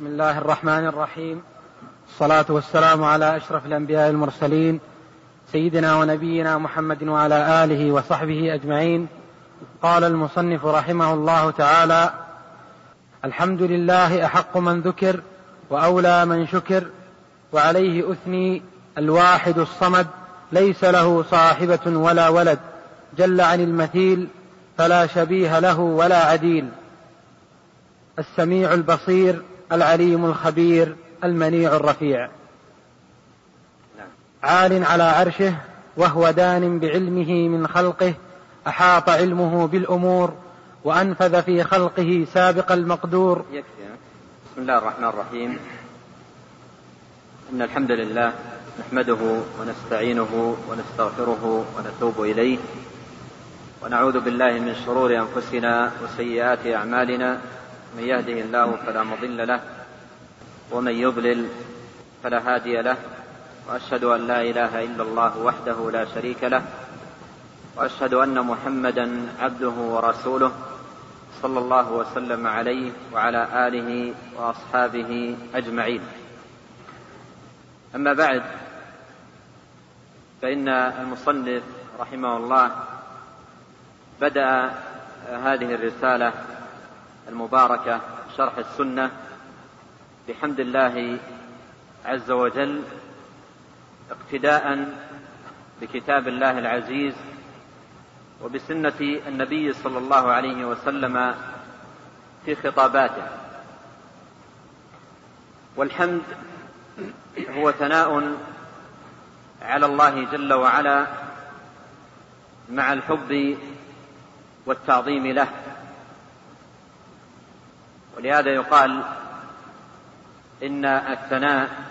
بسم الله الرحمن الرحيم. الصلاة والسلام على أشرف الأنبياء المرسلين سيدنا ونبينا محمد وعلى آله وصحبه أجمعين. قال المصنف رحمه الله تعالى الحمد لله أحق من ذكر وأولى من شكر وعليه أثني الواحد الصمد ليس له صاحبة ولا ولد جل عن المثيل فلا شبيه له ولا عديل. السميع البصير العليم الخبير المنيع الرفيع. عال على عرشه وهو دان بعلمه من خلقه أحاط علمه بالأمور وأنفذ في خلقه سابق المقدور. يكفي. بسم الله الرحمن الرحيم. إن الحمد لله نحمده ونستعينه ونستغفره ونتوب إليه. ونعوذ بالله من شرور أنفسنا وسيئات أعمالنا. من يهده الله فلا مضل له ومن يضلل فلا هادي له وأشهد أن لا إله إلا الله وحده لا شريك له وأشهد أن محمدا عبده ورسوله صلى الله وسلم عليه وعلى آله وأصحابه أجمعين. أما بعد فإن المصنف رحمه الله بدأ هذه الرسالة المباركة شرح السنة. بحمد الله عز وجل اقتداء بكتاب الله العزيز وبسنة النبي صلى الله عليه وسلم في خطاباته. والحمد هو ثناء على الله جل وعلا مع الحب والتعظيم له. ولهذا يقال إن الثناء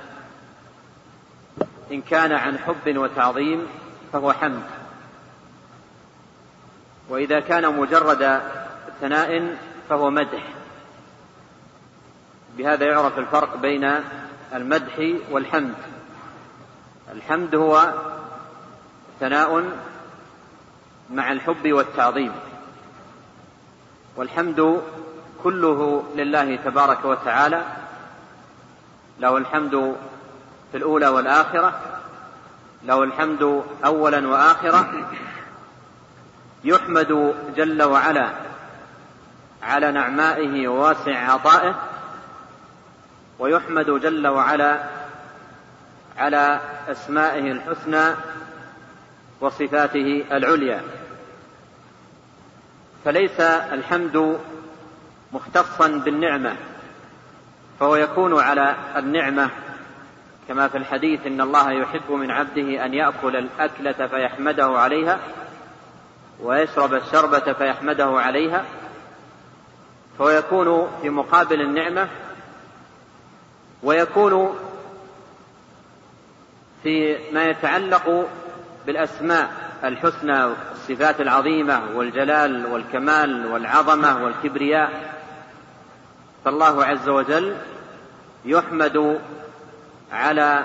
إن كان عن حب وتعظيم فهو حمد. وإذا كان مجرد ثناء فهو مدح. بهذا يعرف الفرق بين المدح والحمد. الحمد هو ثناء مع الحب والتعظيم. والحمد كله لله تبارك وتعالى له الحمد في الأولى والآخرة له الحمد أولا وآخرة يحمد جل وعلا على نعمائه وواسع عطائه ويحمد جل وعلا على أسمائه الحسنى وصفاته العليا. فليس الحمد مختصا بالنعمة فهو يكون على النعمة كما في الحديث إن الله يحب من عبده أن يأكل الأكلة فيحمده عليها ويشرب الشربة فيحمده عليها فهو يكون في مقابل النعمة ويكون في ما يتعلق بالأسماء الحسنى والصفات العظيمة والجلال والكمال والعظمة والكبرياء. فالله عز وجل يحمد على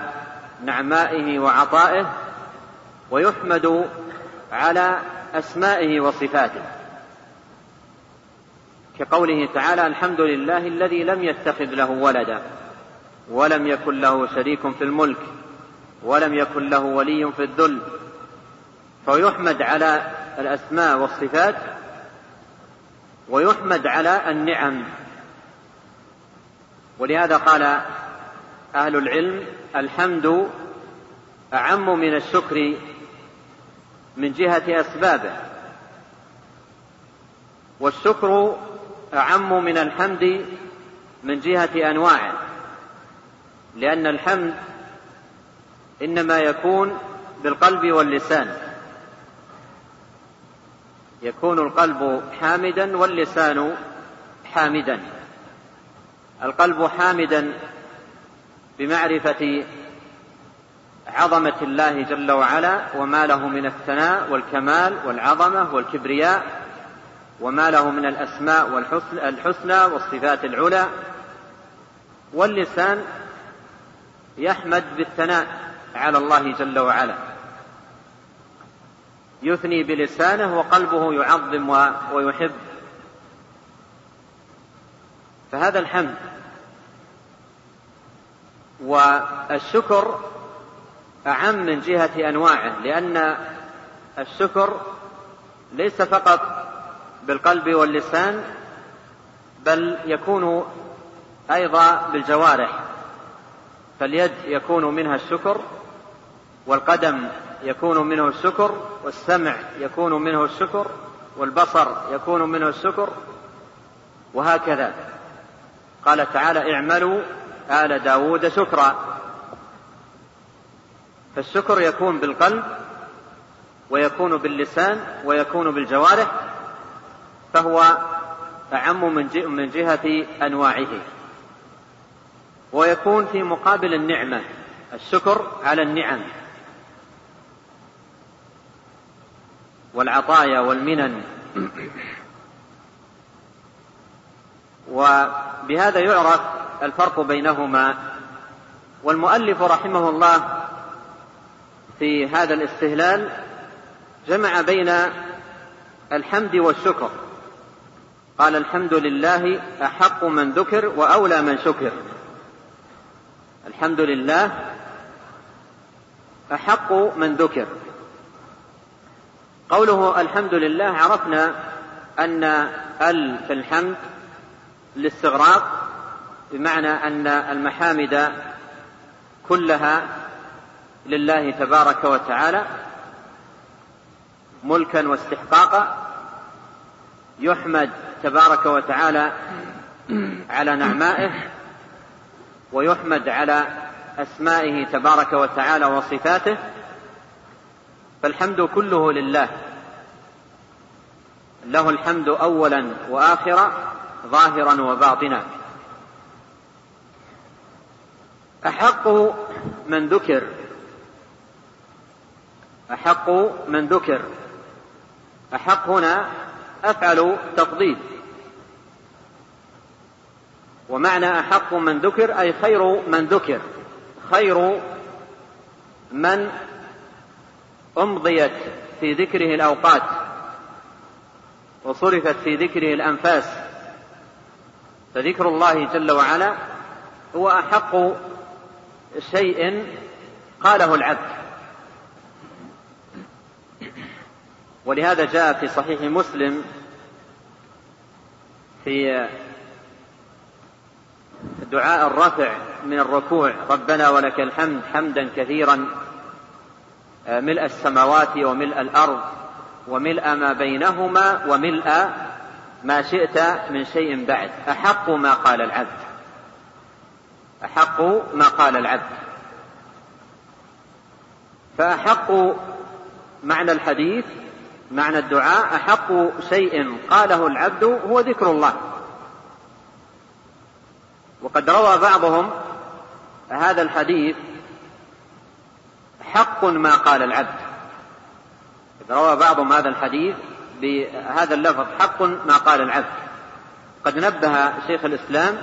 نعمائه وعطائه ويحمد على أسمائه وصفاته. كقوله تعالى الحمد لله الذي لم يتخذ له ولدا ولم يكن له شريك في الملك ولم يكن له ولي في الذل. فيحمد على الأسماء والصفات ويحمد على النعم. ولهذا قال أهل العلم الحمد أعم من الشكر من جهة أسبابه والشكر أعم من الحمد من جهة أنواعه لأن الحمد إنما يكون بالقلب واللسان يكون القلب حامدا واللسان حامدا. القلب حامدا بمعرفة عظمة الله جل وعلا وما له من الثناء والكمال والعظمة والكبرياء وما له من الأسماء الحسنى والصفات العلى واللسان يحمد بالثناء على الله جل وعلا. يثني بلسانه وقلبه يعظم ويحب. فهذا الحمد والشكر أعم من جهة أنواعه لأن الشكر ليس فقط بالقلب واللسان بل يكون أيضا بالجوارح. فاليد يكون منها الشكر والقدم يكون منه الشكر والسمع يكون منه الشكر والبصر يكون منه الشكر وهكذا. قال تعالى اعملوا آل داود شكرا فالشكر يكون بالقلب ويكون باللسان ويكون بالجوارح فهو أعم من جهة أنواعه. ويكون في مقابل النعمة الشكر على النعم. والعطايا والمنن. وبهذا يعرف الفرق بينهما. والمؤلف رحمه الله في هذا الاستهلال جمع بين الحمد والشكر. قال الحمد لله أحق من ذكر وأولى من شكر. الحمد لله أحق من ذكر. قوله الحمد لله عرفنا أن ال في الحمد الاستغراق بمعنى أن المحامد كلها لله تبارك وتعالى ملكا واستحقاقا يحمد تبارك وتعالى على نعمائه ويحمد على أسمائه تبارك وتعالى وصفاته فالحمد كله لله. له الحمد أولا وآخرا ظاهرا وباطنا. أحق من ذكر. أحق من ذكر. أحق هنا أفعل تفضيل. ومعنى أحق من ذكر أي خير من ذكر. خير من أمضيت في ذكره الأوقات وصرفت في ذكره الأنفاس. فذكر الله جل وعلا هو أحق شيء قاله العبد. ولهذا جاء في صحيح مسلم في دعاء الرفع من الركوع ربنا ولك الحمد حمدا كثيرا ملء السماوات وملء الأرض وملء ما بينهما وملء ما شئت من شيء بعد أحق ما قال العبد. أحق ما قال العبد. فأحق معنى الحديث معنى الدعاء أحق شيء قاله العبد هو ذكر الله. وقد روى بعضهم هذا الحديث حق ما قال العبد. روى بعضهم هذا الحديث بهذا اللفظ حق ما قال العبد. قد نبه شيخ الإسلام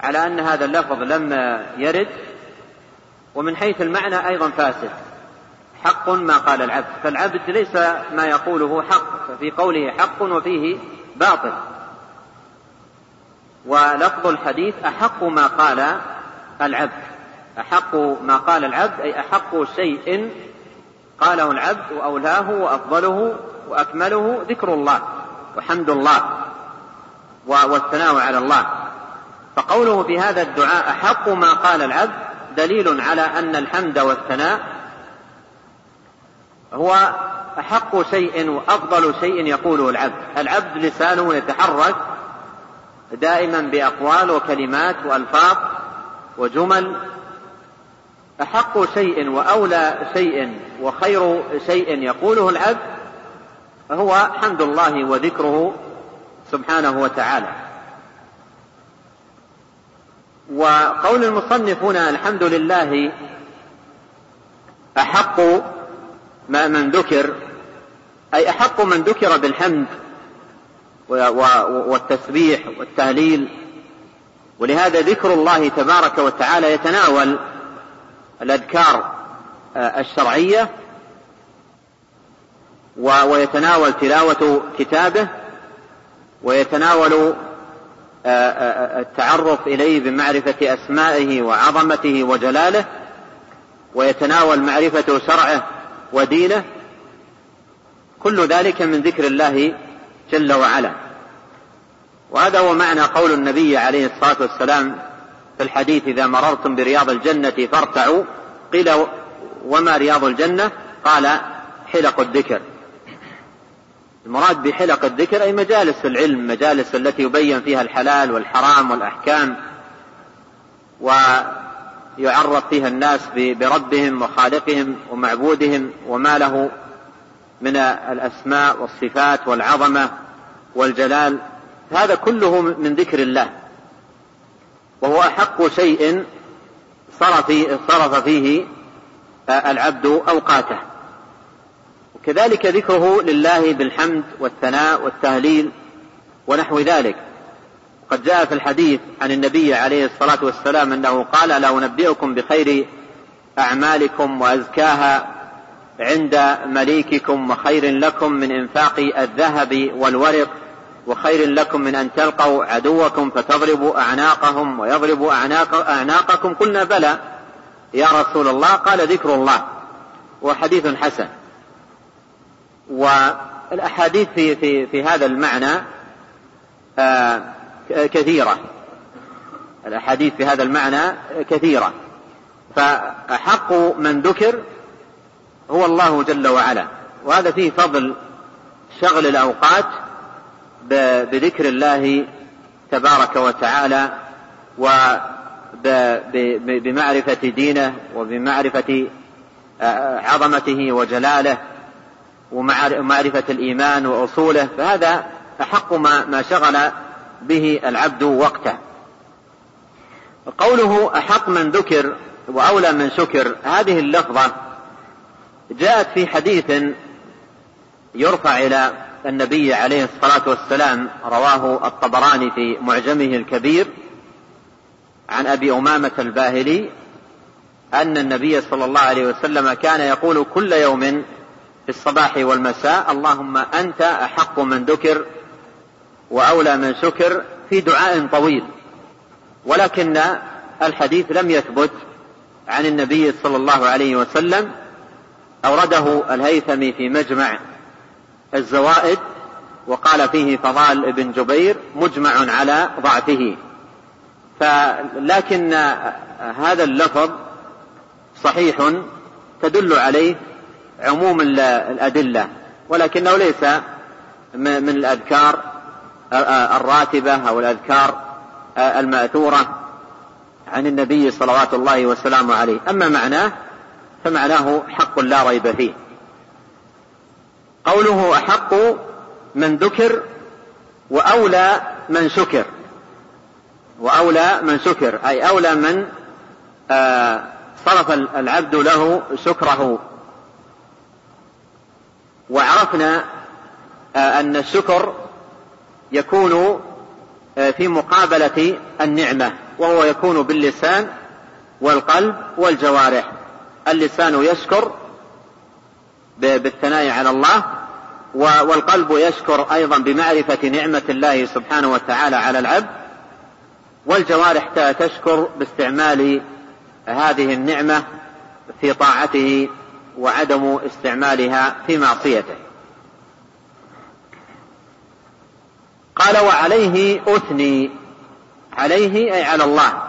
على أن هذا اللفظ لم يرد ومن حيث المعنى أيضا فاسد. حق ما قال العبد فالعبد ليس ما يقوله حق ففي قوله حق وفيه باطل. ولفظ الحديث أحق ما قال العبد. أحق ما قال العبد أي أحق شيء قاله العبد وأولاه وأفضله وأكمله ذكر الله وحمد الله والثناء على الله. فقوله في هذا الدعاء احق ما قال العبد دليل على أن الحمد والثناء هو أحق شيء وأفضل شيء يقوله العبد. العبد لسانه يتحرك دائما بأقوال وكلمات وألفاظ وجمل. أحق شيء وأولى شيء وخير شيء يقوله العبد هو حمد الله وذكره سبحانه وتعالى. وقول المصنف هنا الحمد لله أحق ما من ذكر أي أحق من ذكر بالحمد والتسبيح والتهليل ولهذا ذكر الله تبارك وتعالى يتناول الأذكار آه، الشرعية ويتناول تلاوة كتابه ويتناول التعرف إليه بمعرفة أسمائه وعظمته وجلاله ويتناول معرفة شرعه ودينه كل ذلك من ذكر الله جل وعلا. وهذا هو معنى قول النبي عليه الصلاة والسلام في الحديث إذا مررتم برياض الجنة فارتعوا. قيل وما رياض الجنة؟ قال حلق الذكر. المراد بحلق الذكر أي مجالس العلم مجالس التي يبين فيها الحلال والحرام والأحكام ويعرف فيها الناس بربهم وخالقهم ومعبودهم وما له من الأسماء والصفات والعظمة والجلال. هذا كله من ذكر الله. وهو أحق شيء صرف فيه العبد أوقاته. وكذلك ذكره لله بالحمد والثناء والتهليل ونحو ذلك. قد جاء في الحديث عن النبي عليه الصلاة والسلام أنه قال لا أنبئكم بخير أعمالكم وأزكاها عند مليككم وخير لكم من إنفاق الذهب والورق وخير لكم من أن تلقوا عدوكم فتضربوا أعناقهم ويضربوا أعناق أعناقكم. قلنا بلى يا رسول الله. قال ذكر الله. وحديث حسن. والأحاديث في, في, في هذا المعنى آه كثيرة. الأحاديث في هذا المعنى كثيرة. فأحق من ذكر هو الله جل وعلا. وهذا فيه فضل شغل الأوقات بذكر الله تبارك وتعالى وبمعرفة دينه وبمعرفة عظمته وجلاله. ومعرفة الإيمان وأصوله فهذا أحق ما, ما شغل به العبد وقته. قوله أحق من ذكر وأولى من شكر هذه اللفظة جاءت في حديث يرفع إلى النبي عليه الصلاة والسلام رواه الطبراني في معجمه الكبير عن أبي أمامة الباهلي أن النبي صلى الله عليه وسلم كان يقول كل يوم في الصباح والمساء. اللهم أنت أحق من ذكر وأولى من شكر في دعاء طويل. ولكن الحديث لم يثبت عن النبي صلى الله عليه وسلم أورده الهيثمي في مجمع الزوائد وقال فيه فضال بن جبير مجمع على ضعفه. فلكن هذا اللفظ صحيح تدل عليه عموم الأدلة ولكنه ليس من الأذكار الراتبة أو الأذكار المأثورة عن النبي صلوات الله وسلامه عليه. أما معناه فمعناه حق لا ريب فيه. قوله أحق من ذكر وأولى من شكر. وأولى من شكر أي أولى من صرف العبد له شكره. وعرفنا أن الشكر يكون في مقابلة النعمة وهو يكون باللسان والقلب والجوارح. اللسان يشكر بالثناء على الله والقلب يشكر أيضا بمعرفة نعمة الله سبحانه وتعالى على العبد. والجوارح تشكر باستعمال هذه النعمة في طاعته وعدم استعمالها في معصيته. قال وعليه أثني عليه أي على الله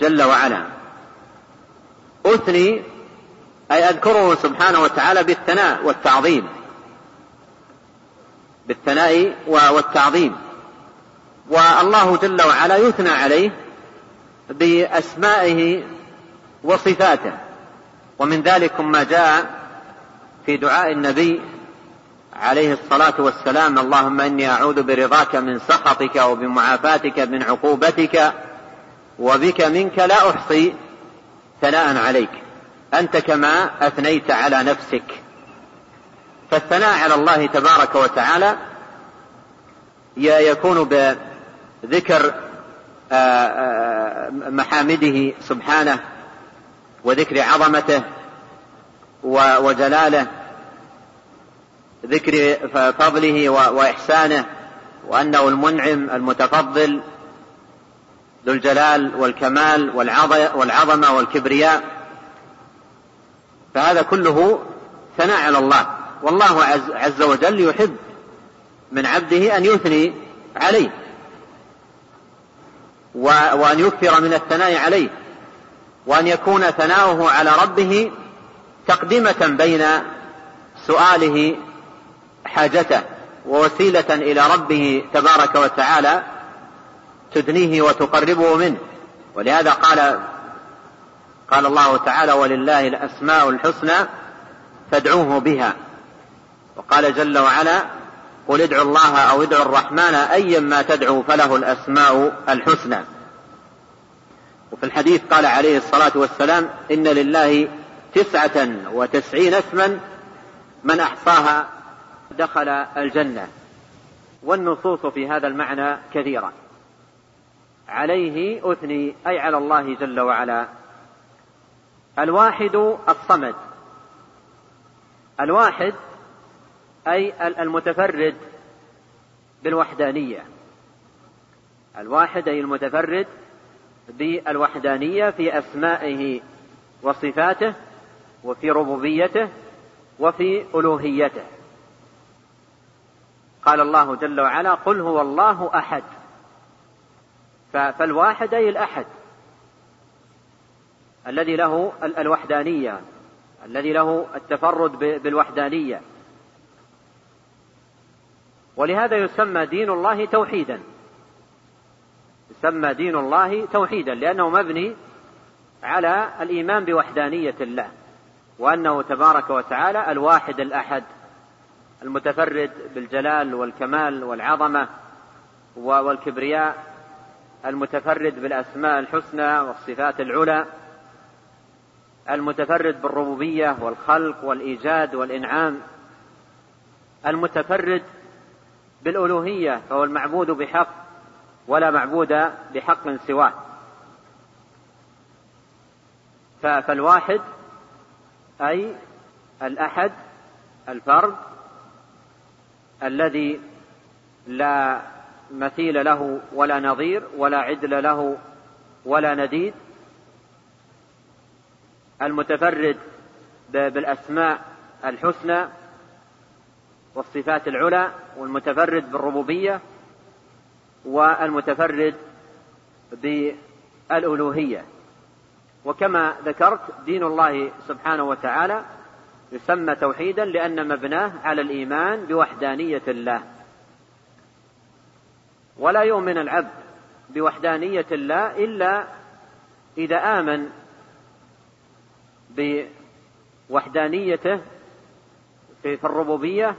جل وعلا. أثني أي أذكره سبحانه وتعالى بالثناء والتعظيم. بالثناء والتعظيم. والله جل وعلا يثنى عليه بأسمائه وصفاته. ومن ذلك ما جاء في دعاء النبي عليه الصلاة والسلام اللهم إني أعوذ برضاك من سخطك وبمعافاتك من عقوبتك وبك منك لا أحصي ثناء عليك. أنت كما أثنيت على نفسك. فالثناء على الله تبارك وتعالى يكون بذكر محامده سبحانه وذكر عظمته وجلاله ذكر فضله وإحسانه وأنه المنعم المتفضل ذو الجلال والكمال والعظمة والكبرياء. فهذا كله ثناء على الله. والله عز وجل يحب من عبده أن يثني عليه وأن يكثر من الثناء عليه. وأن يكون ثناؤه على ربه تقدمة بين سؤاله حاجته ووسيلة إلى ربه تبارك وتعالى تدنيه وتقربه منه. ولهذا قال قال الله تعالى ولله الأسماء الحسنى فادعوه بها. وقال جل وعلا قل ادعوا الله أو ادعوا الرحمن أيا ما تدعوا فله الأسماء الحسنى. وفي الحديث قال عليه الصلاة والسلام إن لله تسعة وتسعين اسما من أحصاها دخل الجنة. والنصوص في هذا المعنى كثيرة. عليه أثني أي على الله جل وعلا. الواحد الصمد. الواحد أي المتفرد بالوحدانية. الواحد أي المتفرد بالوحدانية في أسمائه وصفاته وفي ربوبيته وفي ألوهيته. قال الله جل وعلا قل هو الله أحد. فالواحد أي الأحد الذي له الوحدانية الذي له التفرد بالوحدانية. ولهذا يسمى دين الله توحيدا. يسمى دين الله توحيدا لأنه مبني على الإيمان بوحدانية الله وأنه تبارك وتعالى الواحد الأحد المتفرد بالجلال والكمال والعظمة والكبرياء المتفرد بالأسماء الحسنى والصفات العلى المتفرد بالربوبية والخلق والإيجاد والإنعام المتفرد بالألوهية فهو المعبود بحق ولا معبود بحق سواه. فالواحد أي الأحد الفرد الذي لا مثيل له ولا نظير ولا عدل له ولا نديد المتفرد بالأسماء الحسنى والصفات العلى والمتفرد بالربوبية والمتفرد بالألوهية. وكما ذكرت دين الله سبحانه وتعالى يسمى توحيدا لأن مبناه على الإيمان بوحدانية الله. ولا يؤمن العبد بوحدانية الله إلا إذا آمن بوحدانيته في الربوبية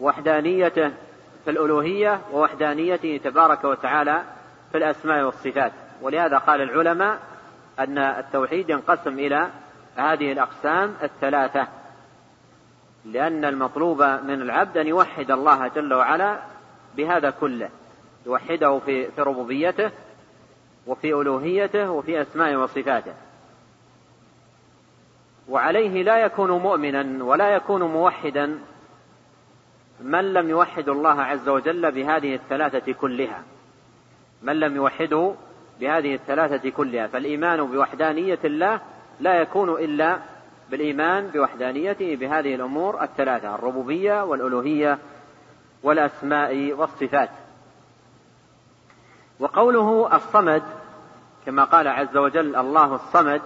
وحدانيته في الألوهية ووحدانيته تبارك وتعالى في الأسماء والصفات. ولهذا قال العلماء أن التوحيد ينقسم إلى هذه الأقسام الثلاثة. لأن المطلوب من العبد أن يوحد الله جل وعلا بهذا كله. يوحده في في ربوبيته وفي ألوهيته وفي أسمائه وصفاته. وعليه لا يكون مؤمنا ولا يكون موحدا من لم يوحد الله عز وجل بهذه الثلاثة كلها؟ من لم يوحده بهذه الثلاثة كلها فالإيمان بوحدانية الله لا يكون إلا بالإيمان بوحدانيته بهذه الأمور الثلاثة الربوبية والألوهية والأسماء والصفات. وقوله الصمد كما قال عز وجل الله الصمد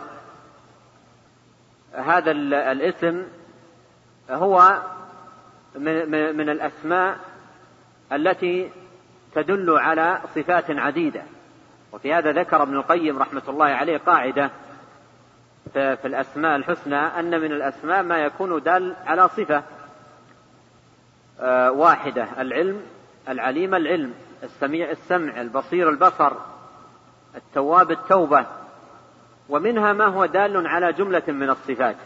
هذا الاسم هو من الأسماء التي تدل على صفات عديدة. وفي هذا ذكر ابن القيم رحمة الله عليه قاعدة في الأسماء الحسنى أن من الأسماء ما يكون دال على صفة آه، واحدة العلم العليم العلم السميع السمع البصير البصر التواب التوبة ومنها ما هو دال على جملة من الصفات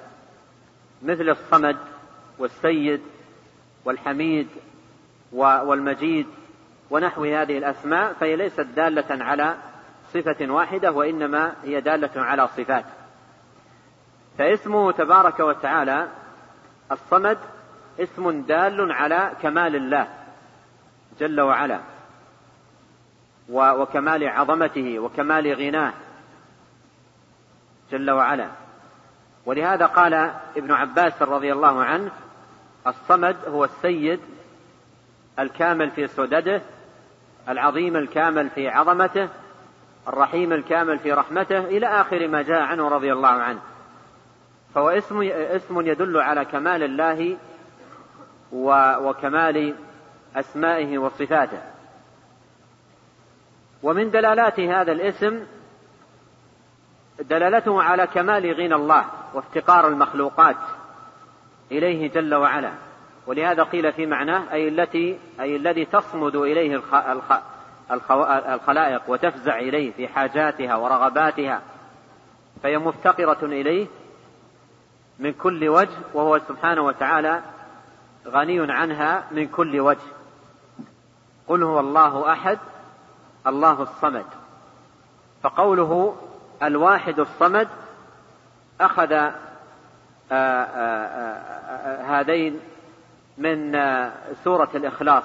مثل الصمد والسيد والحميد والمجيد ونحو هذه الأسماء فهي ليست دالة على صفة واحدة وإنما هي دالة على صفات. فاسمه تبارك وتعالى الصمد اسم دال على كمال الله جل وعلا وكمال عظمته وكمال غناه جل وعلا. ولهذا قال ابن عباس رضي الله عنه الصمد هو السيد الكامل في سدده العظيم الكامل في عظمته الرحيم الكامل في رحمته إلى آخر ما جاء عنه رضي الله عنه. فهو اسم اسم يدل على كمال الله وكمال أسمائه وصفاته. ومن دلالات هذا الاسم دلالته على كمال غنى الله وافتقار المخلوقات. إليه جل وعلا. ولهذا قيل في معناه أي التي أي الذي تصمد إليه الخ... الخ... الخلائق وتفزع إليه في حاجاتها ورغباتها فهي مفتقرة إليه من كل وجه وهو سبحانه وتعالى غني عنها من كل وجه. قل هو الله أحد الله الصمد. فقوله الواحد الصمد أخذ هذين من سورة الإخلاص.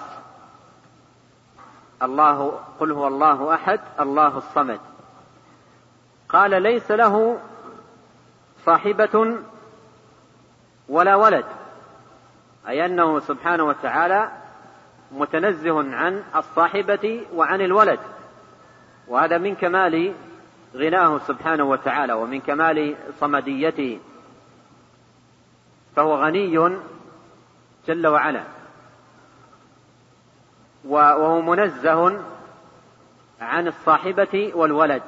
الله قل هو الله أحد الله الصمد. قال ليس له صاحبة ولا ولد أي أنه سبحانه وتعالى متنزه عن الصاحبة وعن الولد. وهذا من كمال غناه سبحانه وتعالى ومن كمال صمديته. فهو غني جل وعلا. وهو منزه عن الصاحبة والولد.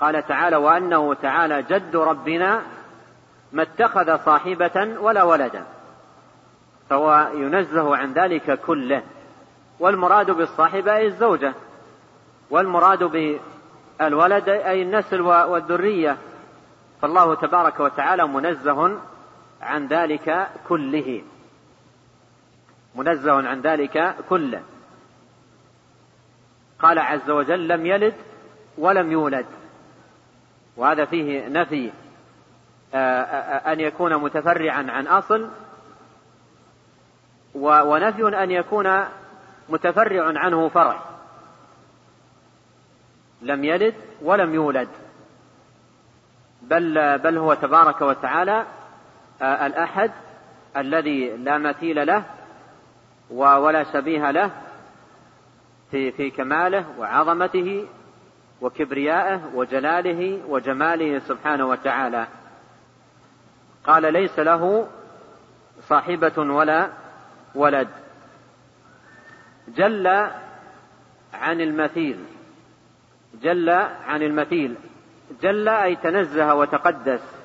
قال تعالى وأنه تعالى جد ربنا ما اتخذ صاحبة ولا ولدا. فهو ينزه عن ذلك كله. والمراد بالصاحبة أي الزوجة. والمراد بالولد أي النسل والذرية. فالله تبارك وتعالى منزه عن ذلك كله. منزه عن ذلك كله. قال عز وجل لم يلد ولم يولد. وهذا فيه نفي آه، آه، أن يكون متفرعا عن أصل ونفي أن يكون متفرع عنه فرع. لم يلد ولم يولد. بل بل هو تبارك وتعالى آه، الأحد الذي لا مثيل له ولا شبيه له في في كماله وعظمته وكبريائه وجلاله وجماله سبحانه وتعالى. قال ليس له صاحبة ولا ولد. جل عن المثيل. جل عن المثيل. جل أي تنزه وتقدس.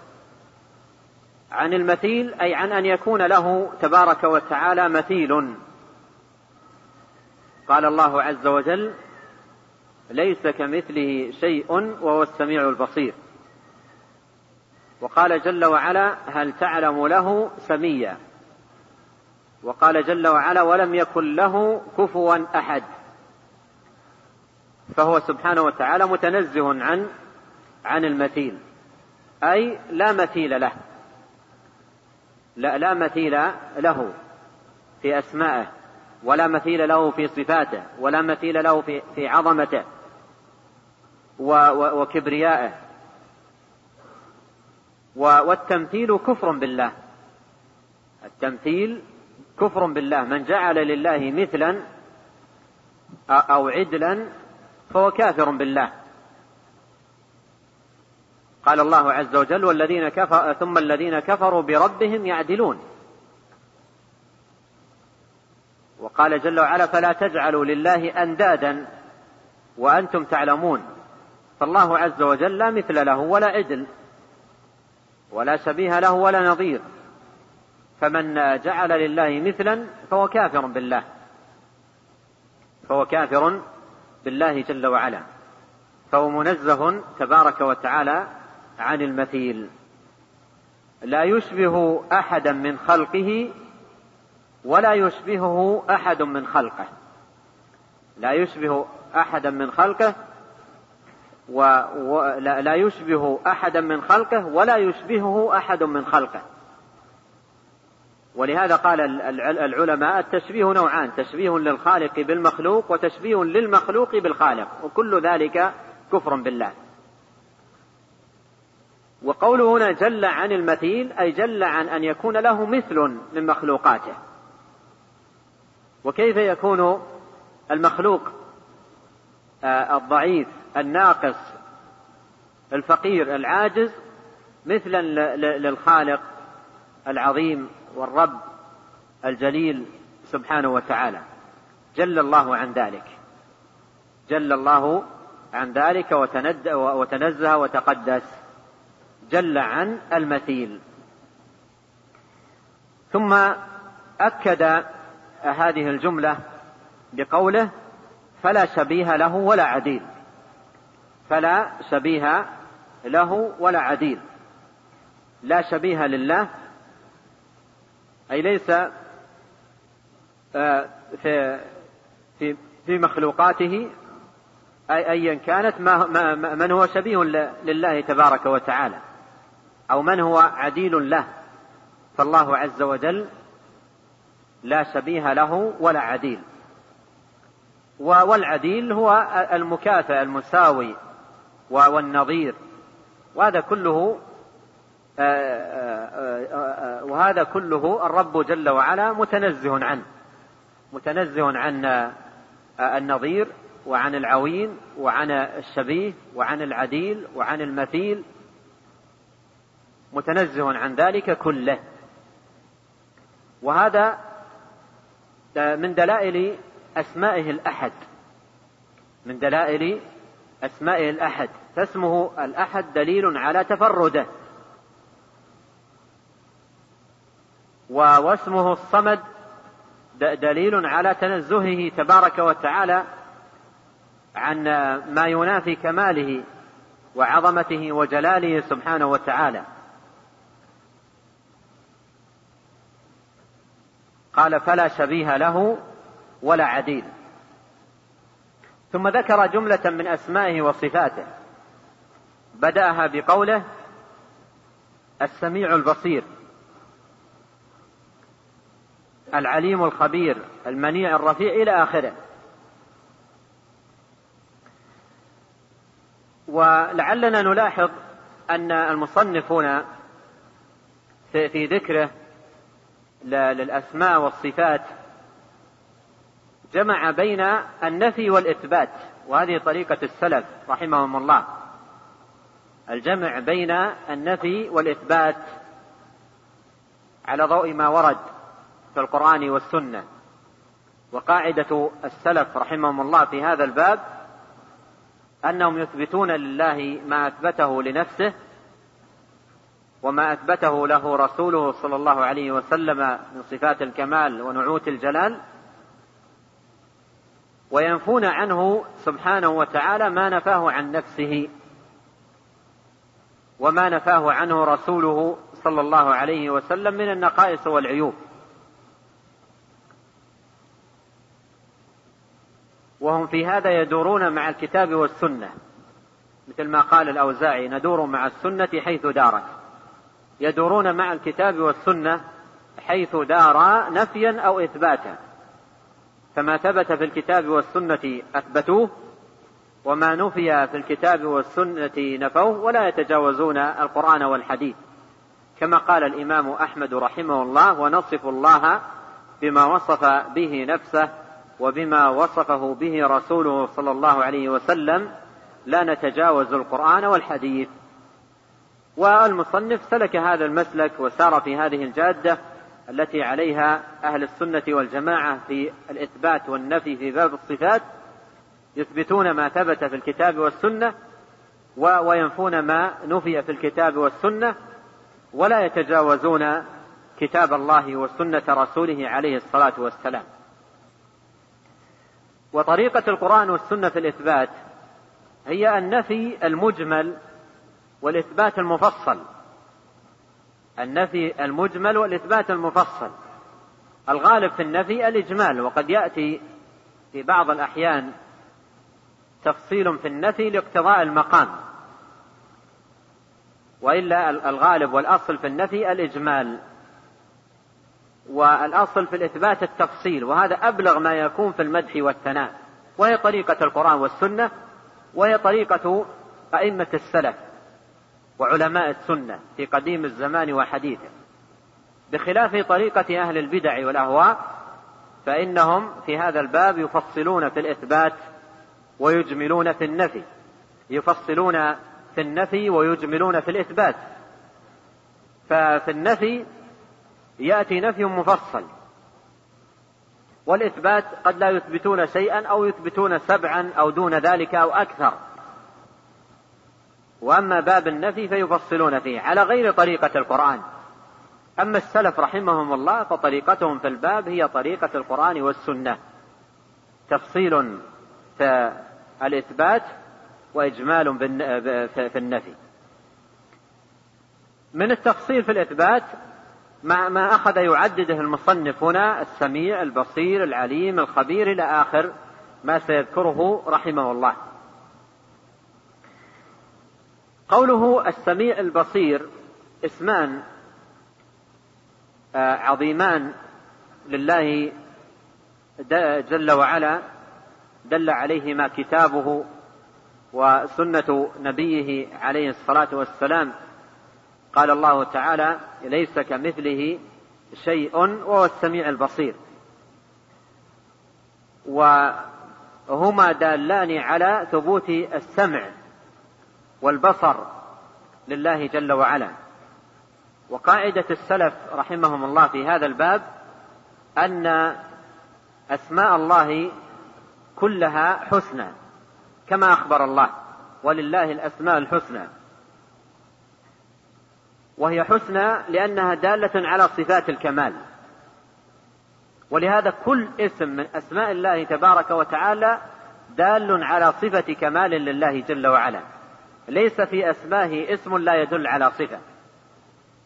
عن المثيل أي عن أن يكون له تبارك وتعالى مثيل. قال الله عز وجل ليس كمثله شيء وهو السميع البصير. وقال جل وعلا هل تعلم له سميا؟ وقال جل وعلا ولم يكن له كفوا أحد. فهو سبحانه وتعالى متنزه عن عن المثيل. أي لا مثيل له. لا لا مثيل له في أسمائه ولا مثيل له في صفاته ولا مثيل له في في عظمته وكبريائه. والتمثيل كفر بالله. التمثيل كفر بالله. من جعل لله مثلا أو عدلا فهو كافر بالله. قال الله عز وجل والذين كفر ثم الذين كفروا بربهم يعدلون. وقال جل وعلا فلا تجعلوا لله أندادا وأنتم تعلمون. فالله عز وجل لا مثل له ولا عدل ولا شبيه له ولا نظير. فمن جعل لله مثلا فهو كافر بالله. فهو كافر بالله جل وعلا. فهو منزه تبارك وتعالى عن المثيل. لا يشبه أحدا من خلقه ولا يشبهه أحد من خلقه. لا يشبه أحدا من خلقه ولا لا يشبه أحدا من خلقه ولا يشبهه أحد من خلقه. ولهذا قال العلماء التشبيه نوعان تشبيه للخالق بالمخلوق وتشبيه للمخلوق بالخالق وكل ذلك كفر بالله. وقوله هنا جل عن المثيل أي جل عن أن يكون له مثل من مخلوقاته. وكيف يكون المخلوق آه، الضعيف الناقص الفقير العاجز مثلا للخالق العظيم والرب الجليل سبحانه وتعالى. جل الله عن ذلك. جل الله عن ذلك وتنزه وتقدس. جل عن المثيل. ثم أكد هذه الجملة بقوله فلا شبيه له ولا عديل. فلا شبيه له ولا عديل. لا شبيه لله أي ليس آه، في في في مخلوقاته أي أيا كانت ما من هو شبيه لله تبارك وتعالى. أو من هو عديل له فالله عز وجل لا شبيه له ولا عديل. والعديل هو المكافئ المساوي والنظير. وهذا كله وهذا كله الرب جل وعلا متنزه عنه. متنزه عن النظير وعن العوين وعن الشبيه وعن العديل وعن المثيل متنزه عن ذلك كله. وهذا من دلائل أسمائه الأحد. من دلائل أسمائه الأحد. فاسمه الأحد دليل على تفرده. واسمه الصمد دليل على تنزهه تبارك وتعالى عن ما ينافي كماله وعظمته وجلاله سبحانه وتعالى. قال فلا شبيه له ولا عديل. ثم ذكر جملة من أسمائه وصفاته. بدأها بقوله السميع البصير العليم الخبير المنيع الرفيع إلى آخره. ولعلنا نلاحظ أن المصنف هنا في ذكره للأسماء والصفات. جمع بين النفي والإثبات وهذه طريقة السلف رحمهم الله. الجمع بين النفي والإثبات على ضوء ما ورد في القرآن والسنة. وقاعدة السلف رحمهم الله في هذا الباب أنهم يثبتون لله ما أثبته لنفسه وما أثبته له رسوله صلى الله عليه وسلم من صفات الكمال ونعوت الجلال وينفون عنه سبحانه وتعالى ما نفاه عن نفسه وما نفاه عنه رسوله صلى الله عليه وسلم من النقائص والعيوب. وهم في هذا يدورون مع الكتاب والسنة مثل ما قال الأوزاعي ندور مع السنة حيث دارت يدورون مع الكتاب والسنة حيث دارا نفيا أو إثباتا. فما ثبت في الكتاب والسنة أثبتوه وما نفي في الكتاب والسنة نفوه ولا يتجاوزون القرآن والحديث. كما قال الإمام أحمد رحمه الله ونصف الله بما وصف به نفسه وبما وصفه به رسوله صلى الله عليه وسلم لا نتجاوز القرآن والحديث. والمصنف سلك هذا المسلك وسار في هذه الجادة التي عليها أهل السنة والجماعة في الإثبات والنفي في باب الصفات يثبتون ما ثبت في الكتاب والسنة وينفون ما نفي في الكتاب والسنة ولا يتجاوزون كتاب الله وسنة رسوله عليه الصلاة والسلام. وطريقة القرآن والسنة في الإثبات هي النفي المجمل والإثبات المفصل. النفي المجمل والإثبات المفصل. الغالب في النفي الإجمال وقد يأتي في بعض الأحيان تفصيل في النفي لاقتضاء المقام. وإلا الغالب والأصل في النفي الإجمال. والأصل في الإثبات التفصيل وهذا أبلغ ما يكون في المدح والثناء. وهي طريقة القرآن والسنة وهي طريقة أئمة السلف. وعلماء السنة في قديم الزمان وحديثه. بخلاف طريقة أهل البدع والأهواء فإنهم في هذا الباب يفصلون في الإثبات ويجملون في النفي. يفصلون في النفي ويجملون في الإثبات. ففي النفي يأتي نفي مفصل. والإثبات قد لا يثبتون شيئا أو يثبتون سبعا أو دون ذلك أو أكثر. وأما باب النفي فيفصلون فيه على غير طريقة القرآن. أما السلف رحمهم الله فطريقتهم في الباب هي طريقة القرآن والسنة. تفصيل في الإثبات وإجمال في النفي. من التفصيل في الإثبات ما, ما أخذ يعدده المصنف هنا السميع البصير العليم الخبير إلى آخر ما سيذكره رحمه الله. قوله السميع البصير اسمان آه، عظيمان لله جل وعلا دل عليهما كتابه وسنة نبيه عليه الصلاة والسلام. قال الله تعالى ليس كمثله شيء وهو السميع البصير. وهما دالان على ثبوت السمع. والبصر لله جل وعلا. وقاعدة السلف رحمهم الله في هذا الباب أن أسماء الله كلها حسنى كما أخبر الله ولله الأسماء الحسنى. وهي حسنى لأنها دالة على صفات الكمال. ولهذا كل اسم من أسماء الله تبارك وتعالى دال على صفة كمال لله جل وعلا. ليس في أسمائه اسم لا يدل على صفة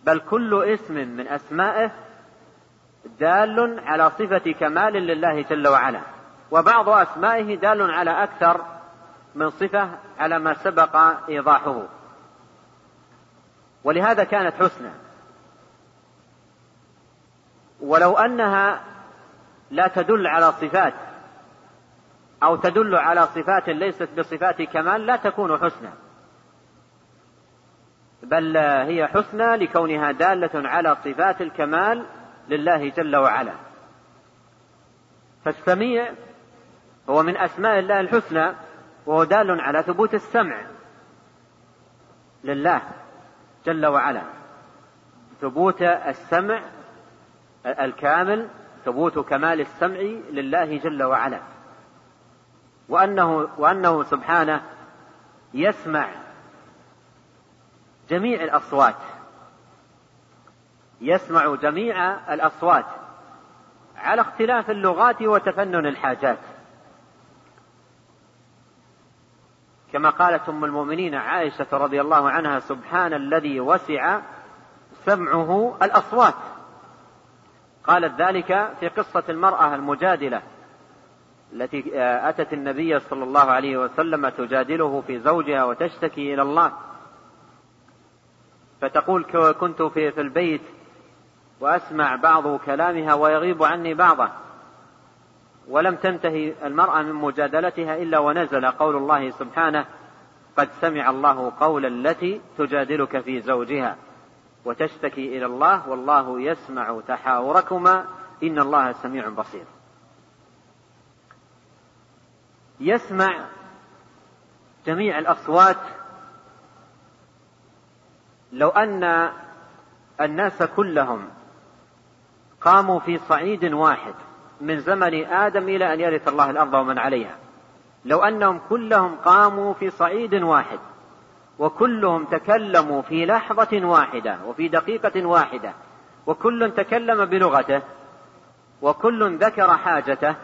بل كل اسم من أسمائه دال على صفة كمال لله جل وعلا. وبعض أسمائه دال على أكثر من صفة على ما سبق إيضاحه. ولهذا كانت حسنى. ولو أنها لا تدل على صفات أو تدل على صفات ليست بصفات كمال لا تكون حسنى. بل هي حسنى لكونها دالة على صفات الكمال لله جل وعلا. فالسميع هو من أسماء الله الحسنى وهو دال على ثبوت السمع لله جل وعلا. ثبوت السمع الكامل ثبوت كمال السمع لله جل وعلا. وأنه وأنه سبحانه يسمع جميع الأصوات. يسمع جميع الأصوات. على اختلاف اللغات وتفنن الحاجات. كما قالت أم المؤمنين عائشة رضي الله عنها سبحان الذي وسع سمعه الأصوات. قالت ذلك في قصة المرأة المجادلة التي أتت النبي صلى الله عليه وسلم تجادله في زوجها وتشتكي إلى الله. فتقول كنت في, في البيت وأسمع بعض كلامها ويغيب عني بعضه. ولم تنتهي المرأة من مجادلتها إلا ونزل قول الله سبحانه قد سمع الله قول التي تجادلك في زوجها وتشتكي إلى الله والله يسمع تحاوركما إن الله سميع بصير. يسمع جميع الأصوات لو أن الناس كلهم قاموا في صعيد واحد من زمن آدم إلى أن يرث الله الأرض ومن عليها. لو أنهم كلهم قاموا في صعيد واحد وكلهم تكلموا في لحظة واحدة وفي دقيقة واحدة وكل تكلم بلغته وكل ذكر حاجته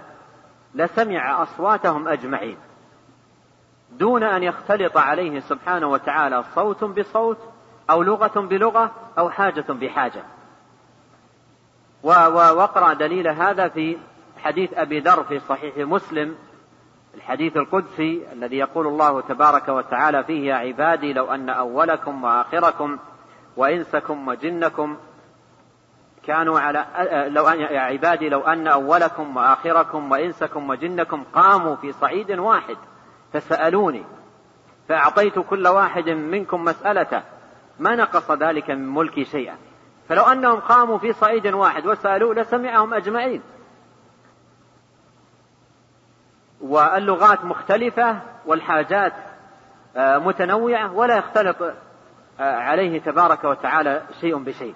لسمع أصواتهم أجمعين. دون أن يختلط عليه سبحانه وتعالى صوت بصوت أو لغة بلغة أو حاجة بحاجة. واقرأ دليل هذا في حديث أبي ذر في صحيح مسلم الحديث القدسي الذي يقول الله تبارك وتعالى فيه يا عبادي لو أن أولكم وآخركم وإنسكم وجنكم كانوا على لو أن يا عبادي لو أن أولكم وآخركم وإنسكم وجنكم قاموا في صعيد واحد فسألوني فأعطيت كل واحد منكم مسألته. ما نقص ذلك من ملكي شيئا. فلو أنهم قاموا في صعيد واحد وسألوا لسمعهم أجمعين. واللغات مختلفة والحاجات آه، متنوعة ولا يختلط آه، عليه تبارك وتعالى شيء بشيء.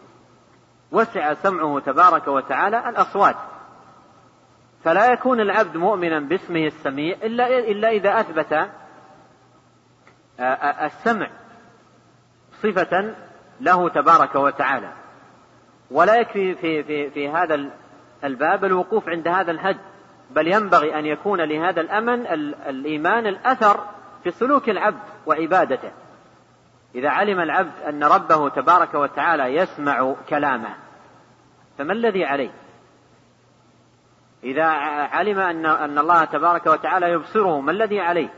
وسع سمعه تبارك وتعالى الأصوات. فلا يكون العبد مؤمنا باسمه السميع إلا إلا إذا أثبت آه، السمع. صفة له تبارك وتعالى. ولا يكفي في في في هذا الباب الوقوف عند هذا الحد بل ينبغي أن يكون لهذا الأمن الإيمان الأثر في سلوك العبد وعبادته. إذا علم العبد أن ربه تبارك وتعالى يسمع كلامه فما الذي عليه؟ إذا علم أن أن الله تبارك وتعالى يبصره ما الذي عليه؟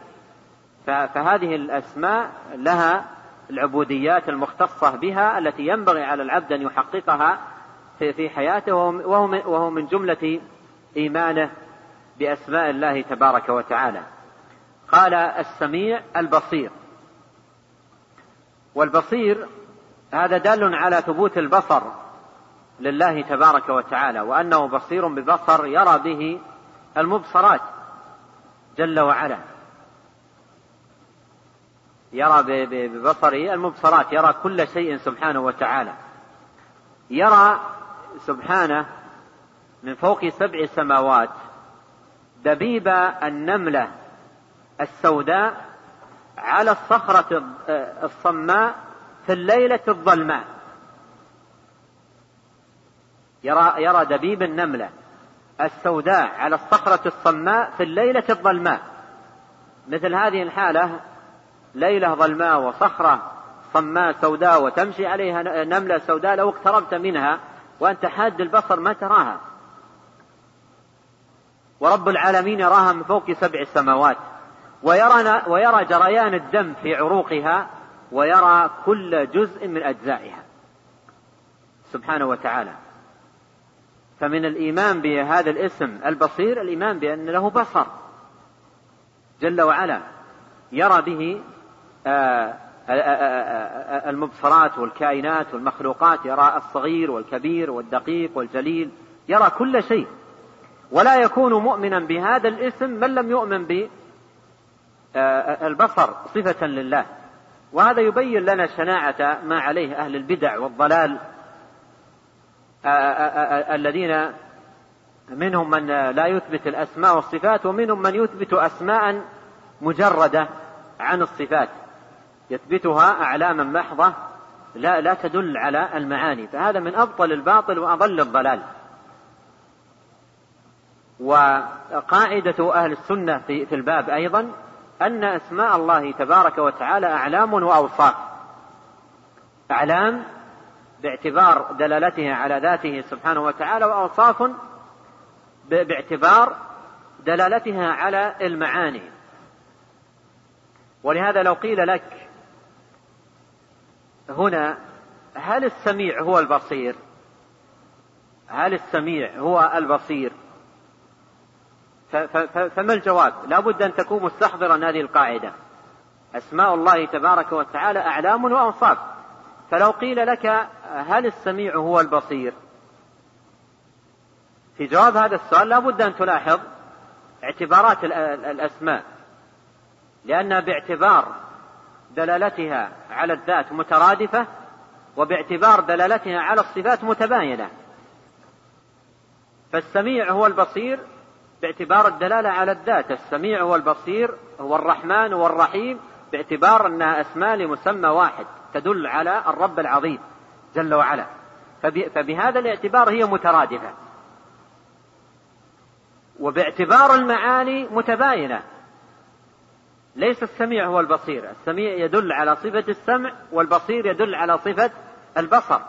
فهذه الأسماء لها العبوديات المختصة بها التي ينبغي على العبد أن يحققها في حياته وهو من جملة إيمانه بأسماء الله تبارك وتعالى. قال السميع البصير. والبصير هذا دال على ثبوت البصر لله تبارك وتعالى وأنه بصير ببصر يرى به المبصرات جل وعلا. يرى ببصره المبصرات يرى كل شيء سبحانه وتعالى. يرى سبحانه من فوق سبع سماوات دبيب النملة السوداء على الصخرة الصماء في الليلة الظلماء. يرى يرى دبيب النملة السوداء على الصخرة الصماء في الليلة الظلماء. مثل هذه الحالة ليلة ظلماء وصخرة صماء سوداء وتمشي عليها نملة سوداء لو اقتربت منها وأنت حاد البصر ما تراها. ورب العالمين يراها من فوق سبع سماوات. ويرى, ويرى جريان الدم في عروقها ويرى كل جزء من أجزائها. سبحانه وتعالى. فمن الإيمان بهذا الاسم البصير الإيمان بأن له بصر. جل وعلا يرى به المبصرات والكائنات والمخلوقات يرى الصغير والكبير والدقيق والجليل يرى كل شيء ولا يكون مؤمنا بهذا الاسم من لم يؤمن بالبصر صفة لله وهذا يبين لنا شناعة ما عليه أهل البدع والضلال الذين منهم من لا يثبت الأسماء والصفات ومنهم من يثبت أسماء مجردة عن الصفات يثبتها أعلاما محضة لا لا تدل على المعاني. فهذا من أبطل الباطل وأضل الضلال. وقاعدة أهل السنة في, في الباب أيضا أن أسماء الله تبارك وتعالى أعلام وأوصاف. أعلام باعتبار دلالتها على ذاته سبحانه وتعالى وأوصاف باعتبار دلالتها على المعاني. ولهذا لو قيل لك هنا هل السميع هو البصير؟ هل السميع هو البصير؟ فما الجواب؟ لا بد أن تكون مستحضرا هذه القاعدة. أسماء الله تبارك وتعالى أعلام وأوصاف فلو قيل لك هل السميع هو البصير؟ في جواب هذا السؤال لا بد أن تلاحظ اعتبارات الأسماء. لأنها باعتبار دلالتها على الذات مترادفة وباعتبار دلالتها على الصفات متباينة. فالسميع هو البصير باعتبار الدلالة على الذات. السميع هو البصير هو الرحمن هو الرحيم باعتبار أنها أسماء لمسمى واحد تدل على الرب العظيم جل وعلا. فبهذا الاعتبار هي مترادفة. وباعتبار المعاني متباينة. ليس السميع هو البصير. السميع يدل على صفة السمع والبصير يدل على صفة البصر.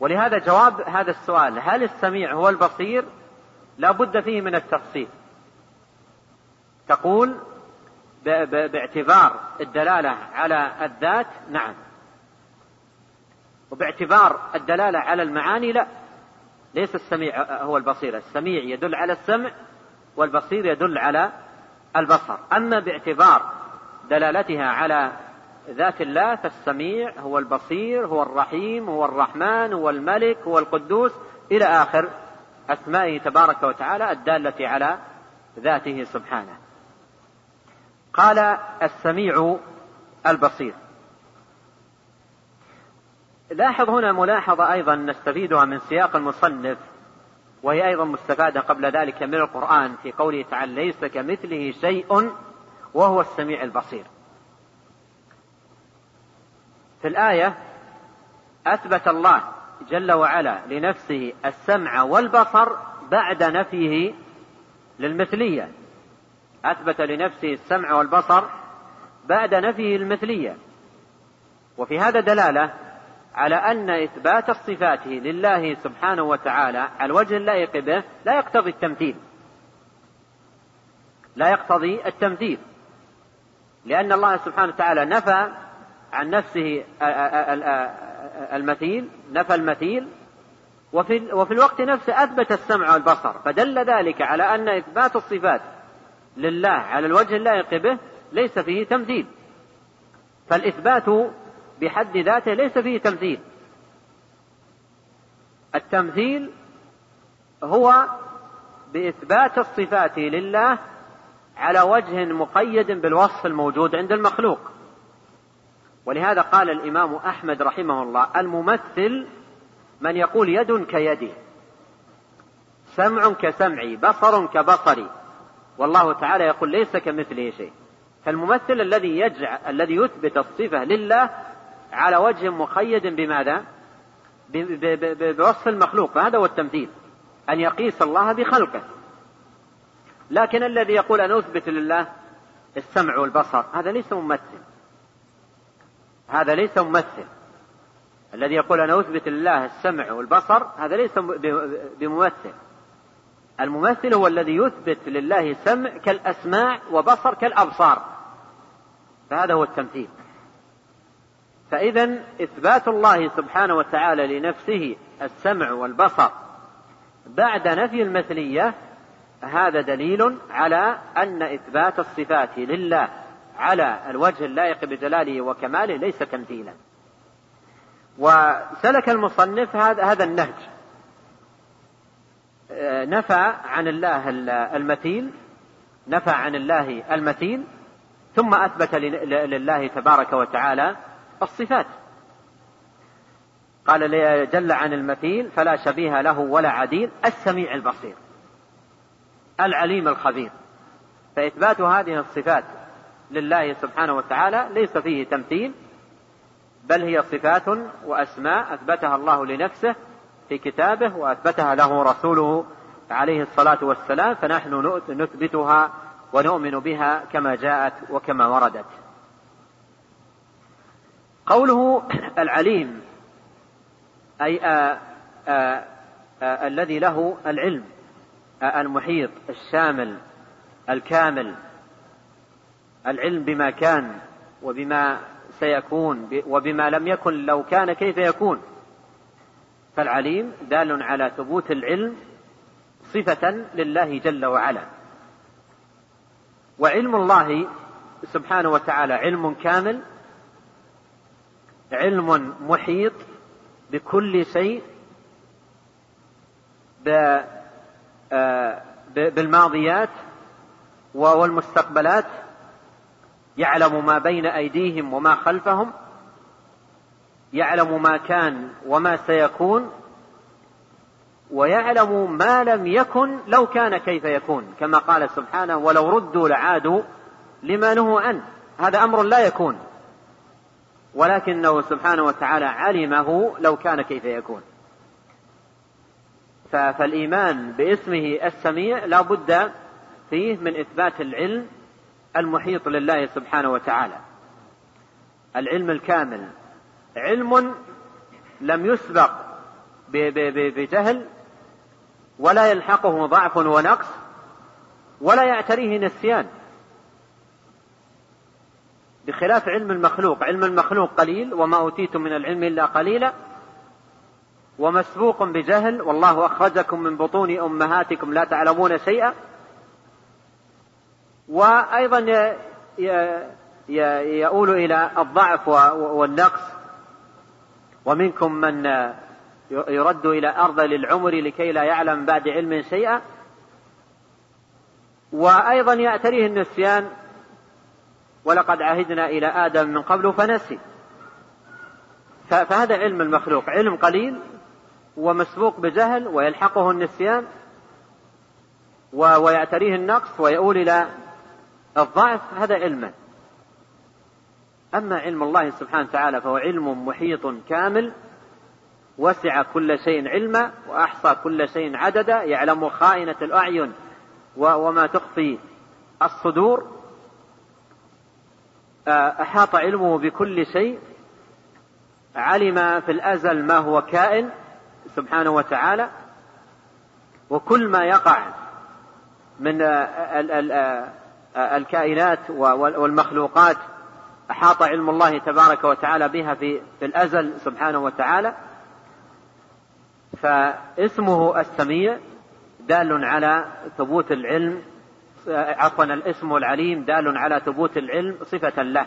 ولهذا جواب هذا السؤال هل السميع هو البصير؟ لا بد فيه من التفصيل. تقول باعتبار الدلالة على الذات نعم. وباعتبار الدلالة على المعاني لا. ليس السميع هو البصير. السميع يدل على السمع والبصير يدل على البصر. أما باعتبار دلالتها على ذات الله فالسميع هو البصير هو الرحيم هو الرحمن هو الملك هو القدوس إلى آخر أسمائه تبارك وتعالى الدالة على ذاته سبحانه. قال السميع البصير. لاحظ هنا ملاحظة أيضا نستفيدها من سياق المصنف وهي أيضا مستفادة قبل ذلك من القرآن في قوله تعالى ليس كمثله شيء وهو السميع البصير. في الآية أثبت الله جل وعلا لنفسه السمع والبصر بعد نفيه للمثلية. أثبت لنفسه السمع والبصر بعد نفيه المثلية وفي هذا دلالة على أن إثبات الصفات لله سبحانه وتعالى على الوجه اللائق به لا يقتضي التمثيل. لا يقتضي التمثيل. لأن الله سبحانه وتعالى نفى عن نفسه المثيل نفى المثيل وفي, وفي الوقت نفسه أثبت السمع والبصر فدل ذلك على أن إثبات الصفات لله على الوجه اللائق به ليس فيه تمثيل. فالإثبات بحد ذاته ليس فيه تمثيل. التمثيل هو بإثبات الصفات لله على وجه مقيد بالوصف الموجود عند المخلوق. ولهذا قال الإمام أحمد رحمه الله الممثل من يقول يد كيدي سمع كسمعي بصر كبصري. والله تعالى يقول ليس كمثله شيء. فالممثل الذي يجعل الذي يثبت الصفة لله على وجه مقيد بماذا؟ بوصف المخلوق. فهذا هو التمثيل. أن يقيس الله بخلقه. لكن الذي يقول أن أثبت لله السمع والبصر هذا ليس ممثل. هذا ليس ممثل. الذي يقول أنا أثبت لله السمع والبصر هذا ليس بممثل. الممثل هو الذي يثبت لله سمع كالأسماع وبصر كالأبصار. فهذا هو التمثيل. فإذا إثبات الله سبحانه وتعالى لنفسه السمع والبصر بعد نفي المثلية هذا دليل على أن إثبات الصفات لله على الوجه اللائق بجلاله وكماله ليس تمثيلا. وسلك المصنف هذا النهج. نفى عن الله المثيل نفى عن الله المثيل ثم أثبت لله تبارك وتعالى الصفات. قال جل عن المثيل فلا شبيه له ولا عديل السميع البصير العليم الخبير. فإثبات هذه الصفات لله سبحانه وتعالى ليس فيه تمثيل بل هي صفات وأسماء أثبتها الله لنفسه في كتابه وأثبتها له رسوله عليه الصلاة والسلام فنحن نثبتها ونؤمن بها كما جاءت وكما وردت. قوله العليم أي آآ آآ آآ الذي له العلم المحيط الشامل الكامل العلم بما كان وبما سيكون وبما لم يكن لو كان كيف يكون. فالعليم دال على ثبوت العلم صفة لله جل وعلا. وعلم الله سبحانه وتعالى علم كامل علم محيط بكل شيء آه، بالماضيات والمستقبلات يعلم ما بين أيديهم وما خلفهم يعلم ما كان وما سيكون ويعلم ما لم يكن لو كان كيف يكون كما قال سبحانه ولو ردوا لعادوا لما نهوا عنه. هذا أمر لا يكون. ولكنه سبحانه وتعالى علمه لو كان كيف يكون. فالإيمان باسمه السميع لا بد فيه من إثبات العلم المحيط لله سبحانه وتعالى. العلم الكامل. علم لم يسبق بجهل ولا يلحقه ضعف ونقص ولا يعتريه نسيان. بخلاف علم المخلوق. علم المخلوق قليل وما أوتيتم من العلم إلا قليلا. ومسبوق بجهل والله أخرجكم من بطون أمهاتكم لا تعلمون شيئا. وأيضا يؤول إلى الضعف والنقص. ومنكم من يرد إلى أرذل العمر لكي لا يعلم بعد علم شيئا. وأيضا يعتريه النسيان ولقد عهدنا إلى آدم من قبل فنسي. فهذا علم المخلوق علم قليل ومسبوق بجهل ويلحقه النسيان ويعتريه النقص ويؤول إلى الضعف هذا علمه أما علم الله سبحانه وتعالى فهو علم محيط كامل وسع كل شيء علما وأحصى كل شيء عددا يعلم خائنة الأعين وما تخفي الصدور. أحاط علمه بكل شيء علم في الأزل ما هو كائن سبحانه وتعالى وكل ما يقع من آه، آه، الكائنات والمخلوقات أحاط علم الله تبارك وتعالى بها في الأزل سبحانه وتعالى فاسمه السميع دال على ثبوت العلم عفوا الاسم العليم دال على ثبوت العلم صفة له.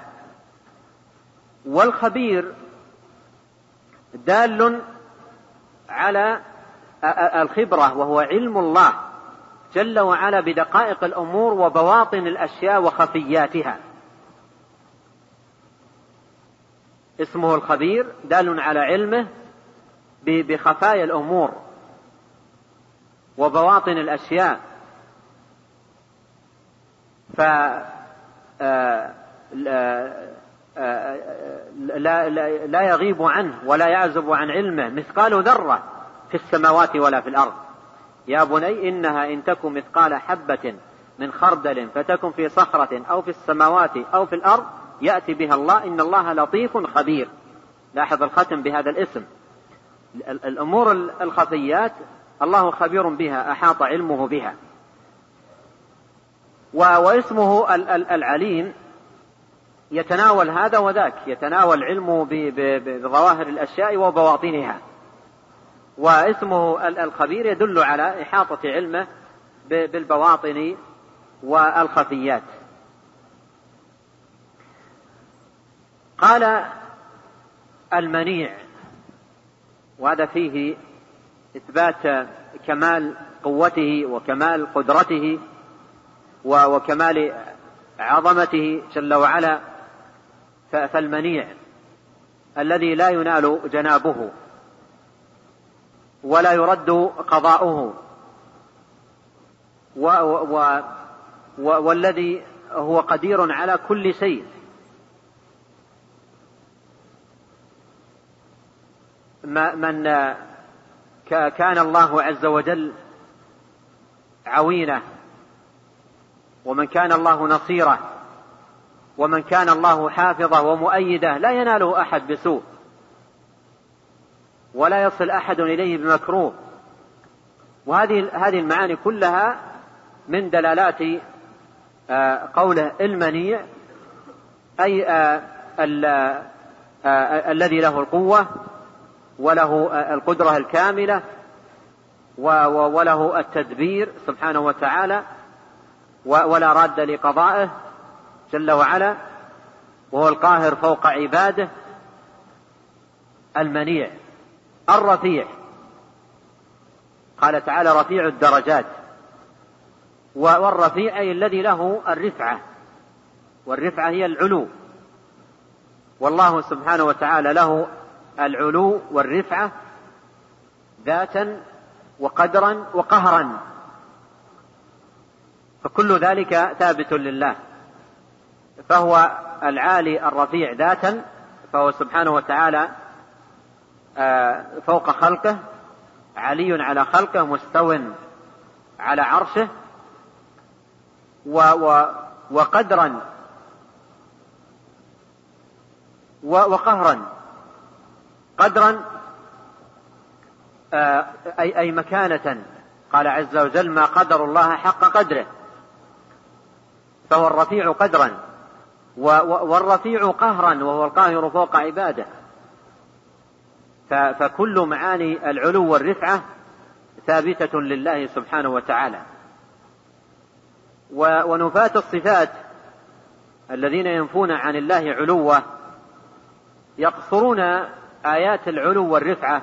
والخبير دال على الخبرة وهو علم الله جل وعلا بدقائق الأمور وبواطن الأشياء وخفياتها. اسمه الخبير دال على علمه بخفايا الأمور وبواطن الأشياء. ف آه، آه، لا, لا, لا يغيب عنه ولا يعزب عن علمه مثقال ذرة في السماوات ولا في الأرض. يا بني إنها إن تك مثقال حبة من خردل فتكن في صخرة أو في السماوات أو في الأرض يأتي بها الله إن الله لطيف خبير. لاحظ الختم بهذا الاسم. الأمور الخفيات الله خبير بها أحاط علمه بها. واسمه العليم. يتناول هذا وذاك. يتناول علمه بظواهر الأشياء وبواطنها. واسمه الخبير يدل على إحاطة علمه بالبواطن والخفيات. قال المنيع. وهذا فيه إثبات كمال قوته وكمال قدرته. وكمال عظمته جل وعلا فالمنيع الذي لا ينال جنابه ولا يرد قضاؤه. و و والذي هو قدير على كل شيء. من كان الله عز وجل عوينه ومن كان الله نصيره ومن كان الله حافظه ومؤيده لا يناله أحد بسوء ولا يصل أحد إليه بمكروه. وهذه هذه المعاني كلها من دلالات آه، قوله المنيع أي آه، آه، الذي له القوة وله القدرة الكاملة وله التدبير سبحانه وتعالى. ولا راد لقضائه جل وعلا وهو القاهر فوق عباده المنيع الرفيع. قال تعالى رفيع الدرجات. والرفيع أي الذي له الرفعة. والرفعة هي العلو. والله سبحانه وتعالى له العلو والرفعة ذاتا وقدرا وقهرا. فكل ذلك ثابت لله. فهو العالي الرفيع ذاتا فهو سبحانه وتعالى آه، فوق خلقه علي على خلقه مستو على عرشه و و وقدرا وقهرا. قدرا آه، أي أي مكانة. قال عز وجل ما قدر الله حق قدره. فهو الرفيع قدرا والرفيع قهرا وهو القاهر فوق عباده. فكل معاني العلو والرفعة ثابتة لله سبحانه وتعالى. ونفاة الصفات الذين ينفون عن الله علوه يقصرون آيات العلو والرفعة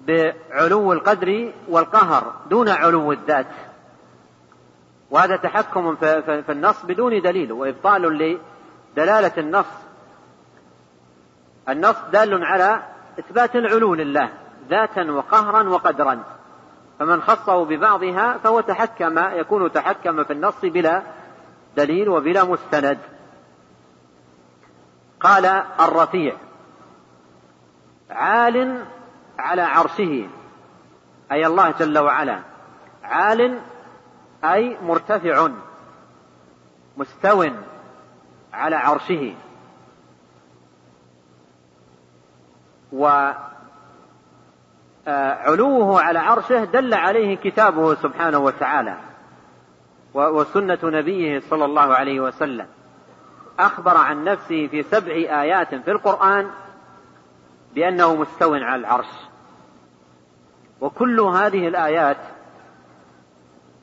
بعلو القدر والقهر دون علو الذات. وهذا تحكم في النص بدون دليل وإبطال لدلالة النص. النص دال على إثبات العلو لله ذاتا وقهرا وقدرا. فمن خصه ببعضها فهو تحكم يكون تحكم في النص بلا دليل وبلا مستند. قال الرفيع عال على عرشه أي الله جل وعلا عال أي مرتفع مستو على عرشه. وعلوه على عرشه دل عليه كتابه سبحانه وتعالى وسنة نبيه صلى الله عليه وسلم. أخبر عن نفسه في سبع آيات في القرآن بأنه مستو على العرش. وكل هذه الآيات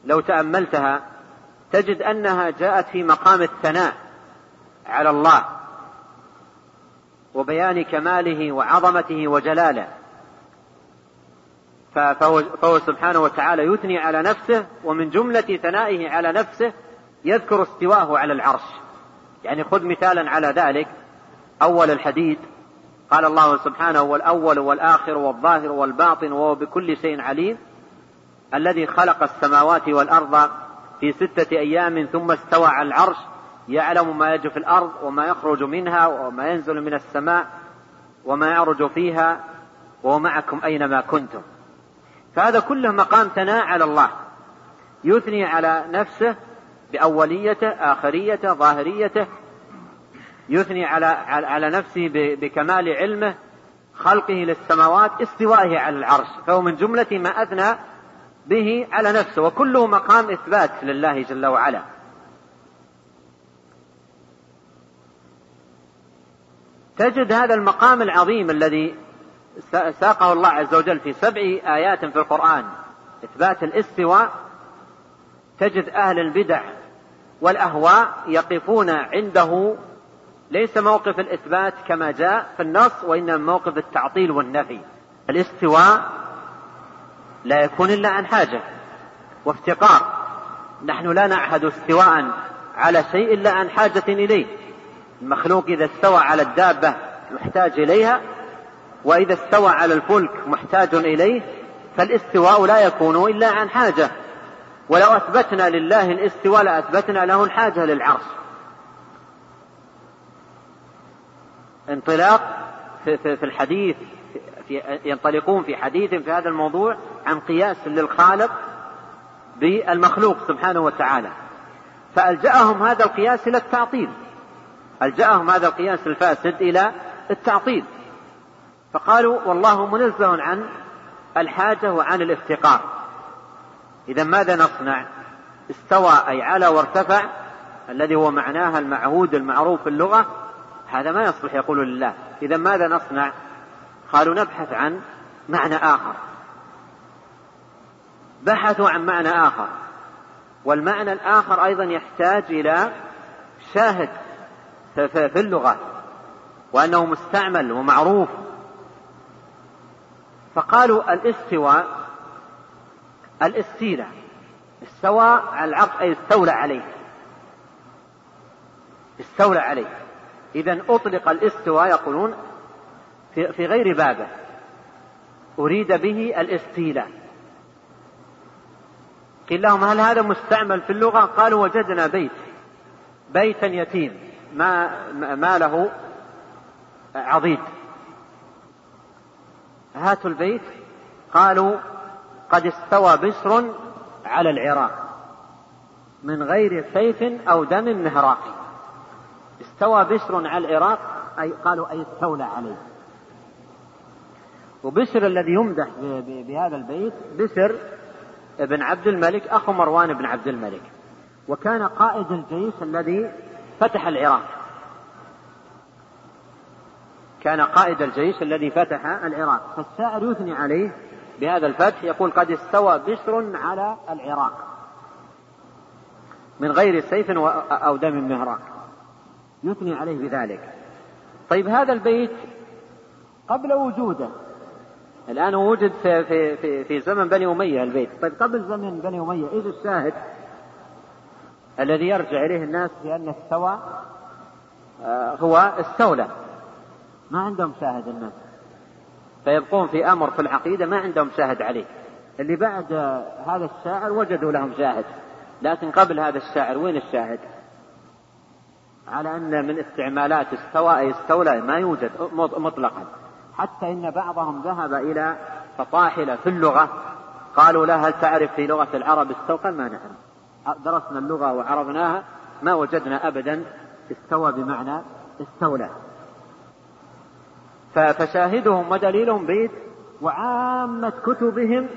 لو تأملتها تجد أنها جاءت في مقام الثناء على الله وبيان كماله وعظمته وجلاله. فهو, فهو سبحانه وتعالى يثني على نفسه ومن جملة ثنائه على نفسه يذكر استواءه على العرش. يعني خذ مثالا على ذلك. أول الحديد قال الله سبحانه هو الأول والآخر والظاهر والباطن وهو بكل شيء عليم. الذي خلق السماوات والأرض في ستة أيام ثم استوى على العرش يعلم ما يجري في الأرض وما يخرج منها وما ينزل من السماء وما يعرج فيها وهو معكم أينما كنتم. فهذا كله مقام ثناء على الله. يثني على نفسه بأوليته آخريته ظاهريته. يثني على على نفسه بكمال علمه خلقه للسماوات استوائه على العرش. فهو من جملة ما أثنى به على نفسه وكله مقام إثبات لله جل وعلا. تجد هذا المقام العظيم الذي ساقه الله عز وجل في سبع آيات في القرآن. إثبات الاستواء تجد أهل البدع والأهواء يقفون عنده. ليس موقف الإثبات كما جاء في النص وإنما موقف التعطيل والنفي. الاستواء لا يكون إلا عن حاجة وافتقار. نحن لا نعهد استواء على شيء إلا عن حاجة إليه. المخلوق إذا استوى على الدابة محتاج إليها وإذا استوى على الفلك محتاج إليه فالاستواء لا يكون إلا عن حاجة. ولو أثبتنا لله الاستواء لأثبتنا له الحاجة للعرش. انطلاق في, في الحديث في ينطلقون في حديث في هذا الموضوع عن قياس للخالق بالمخلوق سبحانه وتعالى. فألجأهم هذا القياس إلى التعطيل. ألجأهم هذا القياس الفاسد إلى التعطيل. فقالوا والله منزه عن الحاجة وعن الافتقار. إذا ماذا نصنع؟ استوى أي على وارتفع الذي هو معناها المعهود المعروف في اللغة. هذا ما يصلح يقول لله. إذا ماذا نصنع؟ قالوا نبحث عن معنى آخر. بحثوا عن معنى آخر. والمعنى الآخر أيضا يحتاج إلى شاهد في اللغة وأنه مستعمل ومعروف. فقالوا الاستواء الاستيلاء استوى على العرش أي استولى عليه. استولى عليه. إذا أطلق الاستواء يقولون في, في غير بابه. أريد به الاستيلاء قيل لهم هل هذا مستعمل في اللغة؟ قالوا وجدنا بيت بيتا يتيم ما, ما له عضيد. هاتوا البيت قالوا قد استوى بشر على العراق من غير سيف أو دم مهراقي استوى بشر على العراق أي قالوا أي استولى عليه. وبشر الذي يمدح بهذا البيت بشر بن عبد الملك أخو مروان بن عبد الملك. وكان قائد الجيش الذي فتح العراق. كان قائد الجيش الذي فتح العراق. فالشاعر يثني عليه بهذا الفتح يقول قد استوى بشر على العراق من غير سيف أو دم مهراق. يثني عليه بذلك. طيب هذا البيت قبل وجوده. الآن وجد في, في, في, في زمن بني أمية البيت. طيب قبل زمن بني أمية إذ الشاهد الذي يرجع إليه الناس في أن استوى؟ آه، هو استولى. ما عندهم شاهد الناس. فيبقون في أمر في العقيدة ما عندهم شاهد عليه. اللي بعد هذا الشاعر وجدوا لهم شاهد. لكن قبل هذا الشاعر وين الشاهد؟ على أن من استعمالات استوى أي استولى ما يوجد مطلقا. حتى إن بعضهم ذهب إلى فطاحلة في اللغة. قالوا لا هل تعرف في لغة العرب استوى ما نعرف. درسنا اللغة وعرفناها ما وجدنا أبدا استوى بمعنى استولى. فشاهدهم ودليلهم بيت وعامة كتبهم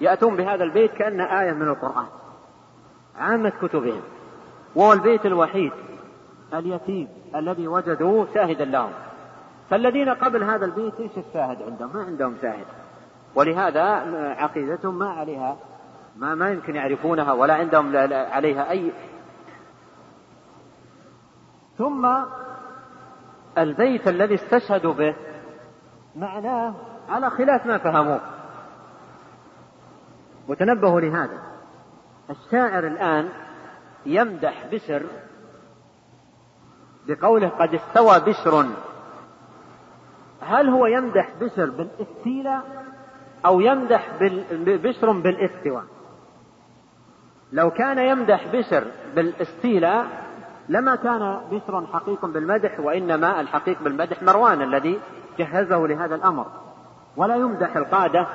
يأتون بهذا البيت كأنه آية من القرآن. عامة كتبهم. وهو البيت الوحيد اليتيم الذي وجدوه شاهدا لهم. فالذين قبل هذا البيت إيش الشاهد عندهم؟ ما عندهم شاهد. ولهذا عقيدتهم ما عليها. ما ما يمكن يعرفونها ولا عندهم عليها اي ثم البيت الذي استشهدوا به معناه على خلاف ما فهموه. وتنبهوا لهذا. الشاعر الآن يمدح بشر بقوله قد استوى بشر. هل هو يمدح بشر بالاستيلاء أو يمدح بشر بالاستواء لو كان يمدح بشر بالاستيلاء لما كان بشر حقيق بالمدح وإنما الحقيق بالمدح مروان الذي جهزه لهذا الأمر. ولا يمدح القادة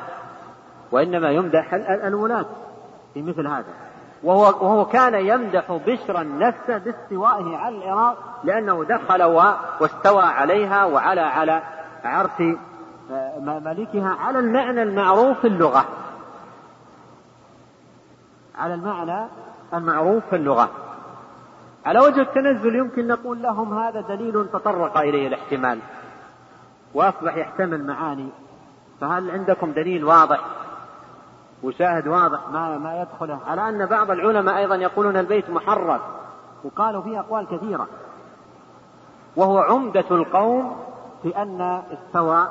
وإنما يمدح الولاة في مثل هذا. وهو, وهو كان يمدح بشرا نفسه باستوائه على العراق لأنه دخل واستوى عليها وعلى على عرش ملكها على المعنى المعروف في اللغة. على المعنى المعروف في اللغة. على وجه التنزل يمكن نقول لهم هذا دليل تطرق إليه الاحتمال. وأصبح يحتمل معاني. فهل عندكم دليل واضح؟ وشاهد واضح؟ ما ما يدخله. على أن بعض العلماء أيضا يقولون البيت محرف وقالوا فيه أقوال كثيرة. وهو عمدة القوم في أن استوى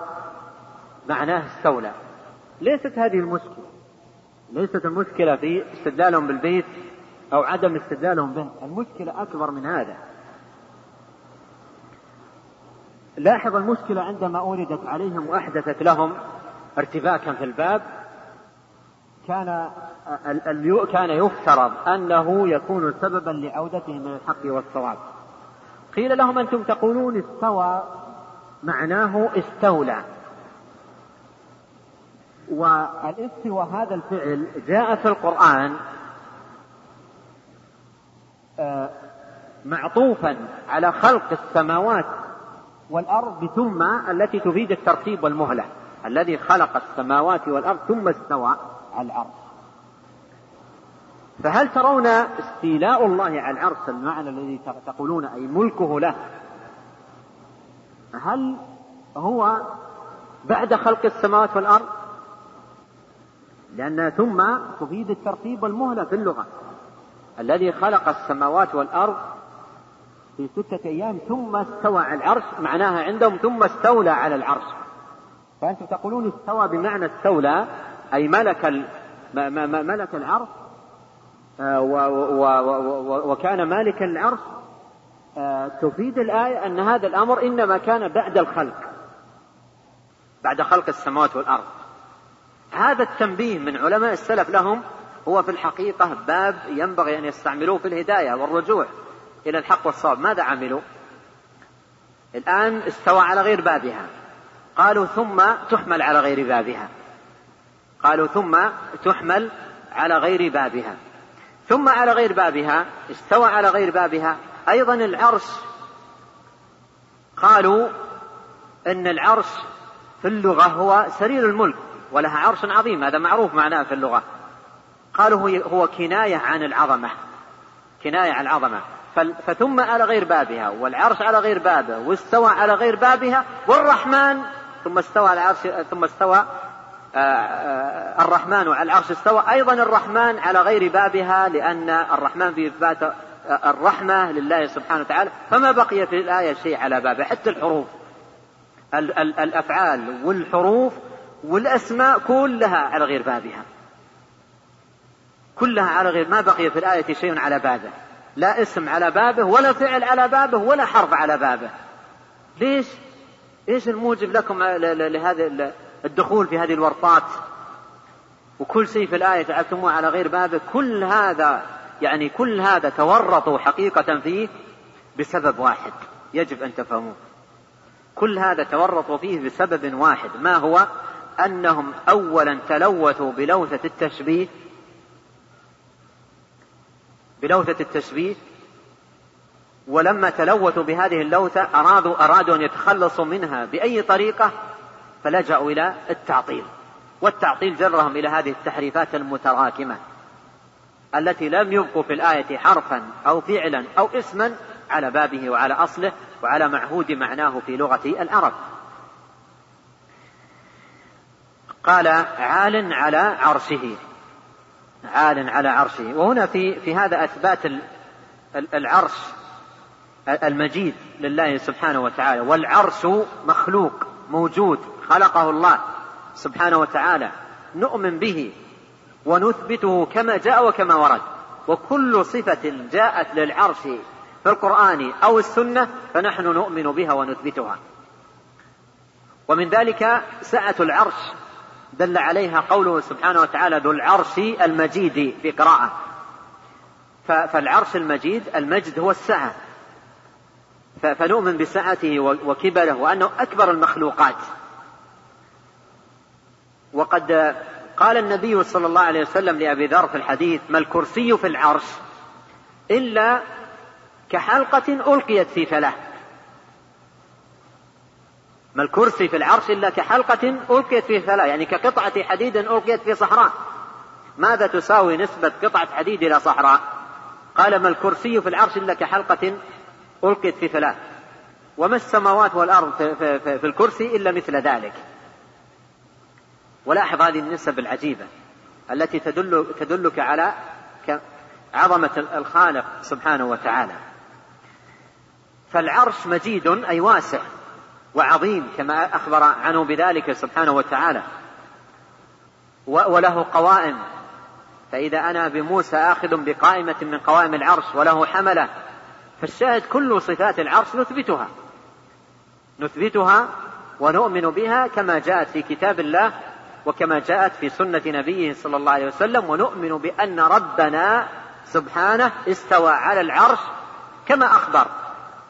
معناه استولى. ليست هذه المشكلة. ليست المشكلة في استدلالهم بالبيت أو عدم استدلالهم به. المشكلة أكبر من هذا. لاحظ المشكلة عندما أوردت عليهم وأحدثت لهم ارتباكا في الباب. كان كان يفترض أنه يكون سببا لعودتهم من الحق والصواب. قيل لهم أنتم تقولون استوى معناه استولى. والاستوى هذا الفعل جاء في القرآن آه، معطوفا على خلق السماوات والأرض ثم التي تفيد الترتيب والمهلة. الذي خلق السماوات والأرض ثم استوى على العرش فهل ترون استيلاء الله على العرش؟ المعنى الذي تقولون أي ملكه له. هل هو بعد خلق السماوات والأرض؟ لأن ثم تفيد الترتيب والمهلة في اللغة. الذي خلق السماوات والأرض في ستة أيام ثم استوى على العرش معناها عندهم ثم استولى على العرش. فأنتم تقولون استوى بمعنى استولى أي ملك ملك العرش آه، وكان مالكا العرش. تفيد الآية أن هذا الأمر إنما كان بعد الخلق. بعد خلق السماوات والأرض. هذا التنبيه من علماء السلف لهم هو في الحقيقة باب ينبغي أن يستعملوه في الهداية والرجوع إلى الحق والصواب. ماذا عملوا؟ الآن استوى على غير بابها. قالوا ثم تحمل على غير بابها. قالوا ثم تحمل على غير بابها. ثم على غير بابها استوى على غير بابها. أيضا العرش قالوا أن العرش في اللغة هو سرير الملك ولها عرش عظيم هذا معروف معناه في اللغة. قالوا هو كناية عن العظمة كناية عن العظمة. فثم على غير بابها والعرش على غير بابه واستوى على غير بابها والرحمن. ثم استوى على العرش ثم استوى آه، آه، الرحمن على العرش استوى. أيضا الرحمن على غير بابها لأن الرحمن في إثبات الرحمة لله سبحانه وتعالى فما بقي في الآية شيء على بابه حتى الحروف. الأفعال والحروف والأسماء كلها على غير بابها. كلها على غير ما بقي في الآية شيء على بابه لا اسم على بابه ولا فعل على بابه ولا حرف على بابه. ليش؟ إيش الموجب لكم لهذا الدخول في هذه الورطات؟ وكل شيء في الآية جعلتموه على غير بابه. كل هذا يعني كل هذا تورطوا حقيقة فيه بسبب واحد يجب أن تفهموه. كل هذا تورطوا فيه بسبب واحد ما هو؟ أنهم أولا تلوثوا بلوثة التشبيه بلوثة التشبيه ولما تلوثوا بهذه اللوثة أرادوا أرادوا أن يتخلصوا منها بأي طريقة فلجأوا إلى التعطيل. والتعطيل جرهم إلى هذه التحريفات المتراكمة. التي لم يبقوا في الآية حرفا أو فعلا أو اسما على بابه وعلى أصله وعلى معهود معناه في لغة العرب. قال عال على عرشه. عال على عرشه. وهنا في في هذا أثبات العرش المجيد لله سبحانه وتعالى. والعرش مخلوق موجود خلقه الله سبحانه وتعالى. نؤمن به ونثبته كما جاء وكما ورد. وكل صفة جاءت للعرش في القرآن أو السنة فنحن نؤمن بها ونثبتها. ومن ذلك سعة العرش. دل عليها قوله سبحانه وتعالى ذو العرش المجيد في قراءة. فالعرش المجيد المجد هو السعة فنؤمن بسعته وكبره وأنه أكبر المخلوقات. وقد قال النبي صلى الله عليه وسلم لأبي ذر في الحديث ما الكرسي في العرش إلا كحلقة ألقيت في فلاة ما الكرسي في العرش إلا كحلقة ألقيت في فلاة يعني كقطعة حديد ألقيت في صحراء. ماذا تساوي نسبة قطعة حديد إلى صحراء؟ قال ما الكرسي في العرش إلا كحلقة ألقيت في فلاة وما السماوات والأرض في, في, في, في الكرسي إلا مثل ذلك. ولاحظ هذه النسب العجيبة التي تدل تدلك على عظمة الخالق سبحانه وتعالى. فالعرش مجيد أي واسع وعظيم كما أخبر عنه بذلك سبحانه وتعالى. وله قوائم. فإذا أنا بموسى آخذ بقائمة من قوائم العرش وله حملة. فالشاهد كل صفات العرش نثبتها. نثبتها ونؤمن بها كما جاءت في كتاب الله وكما جاءت في سنة نبيه صلى الله عليه وسلم ونؤمن بأن ربنا سبحانه استوى على العرش كما أخبر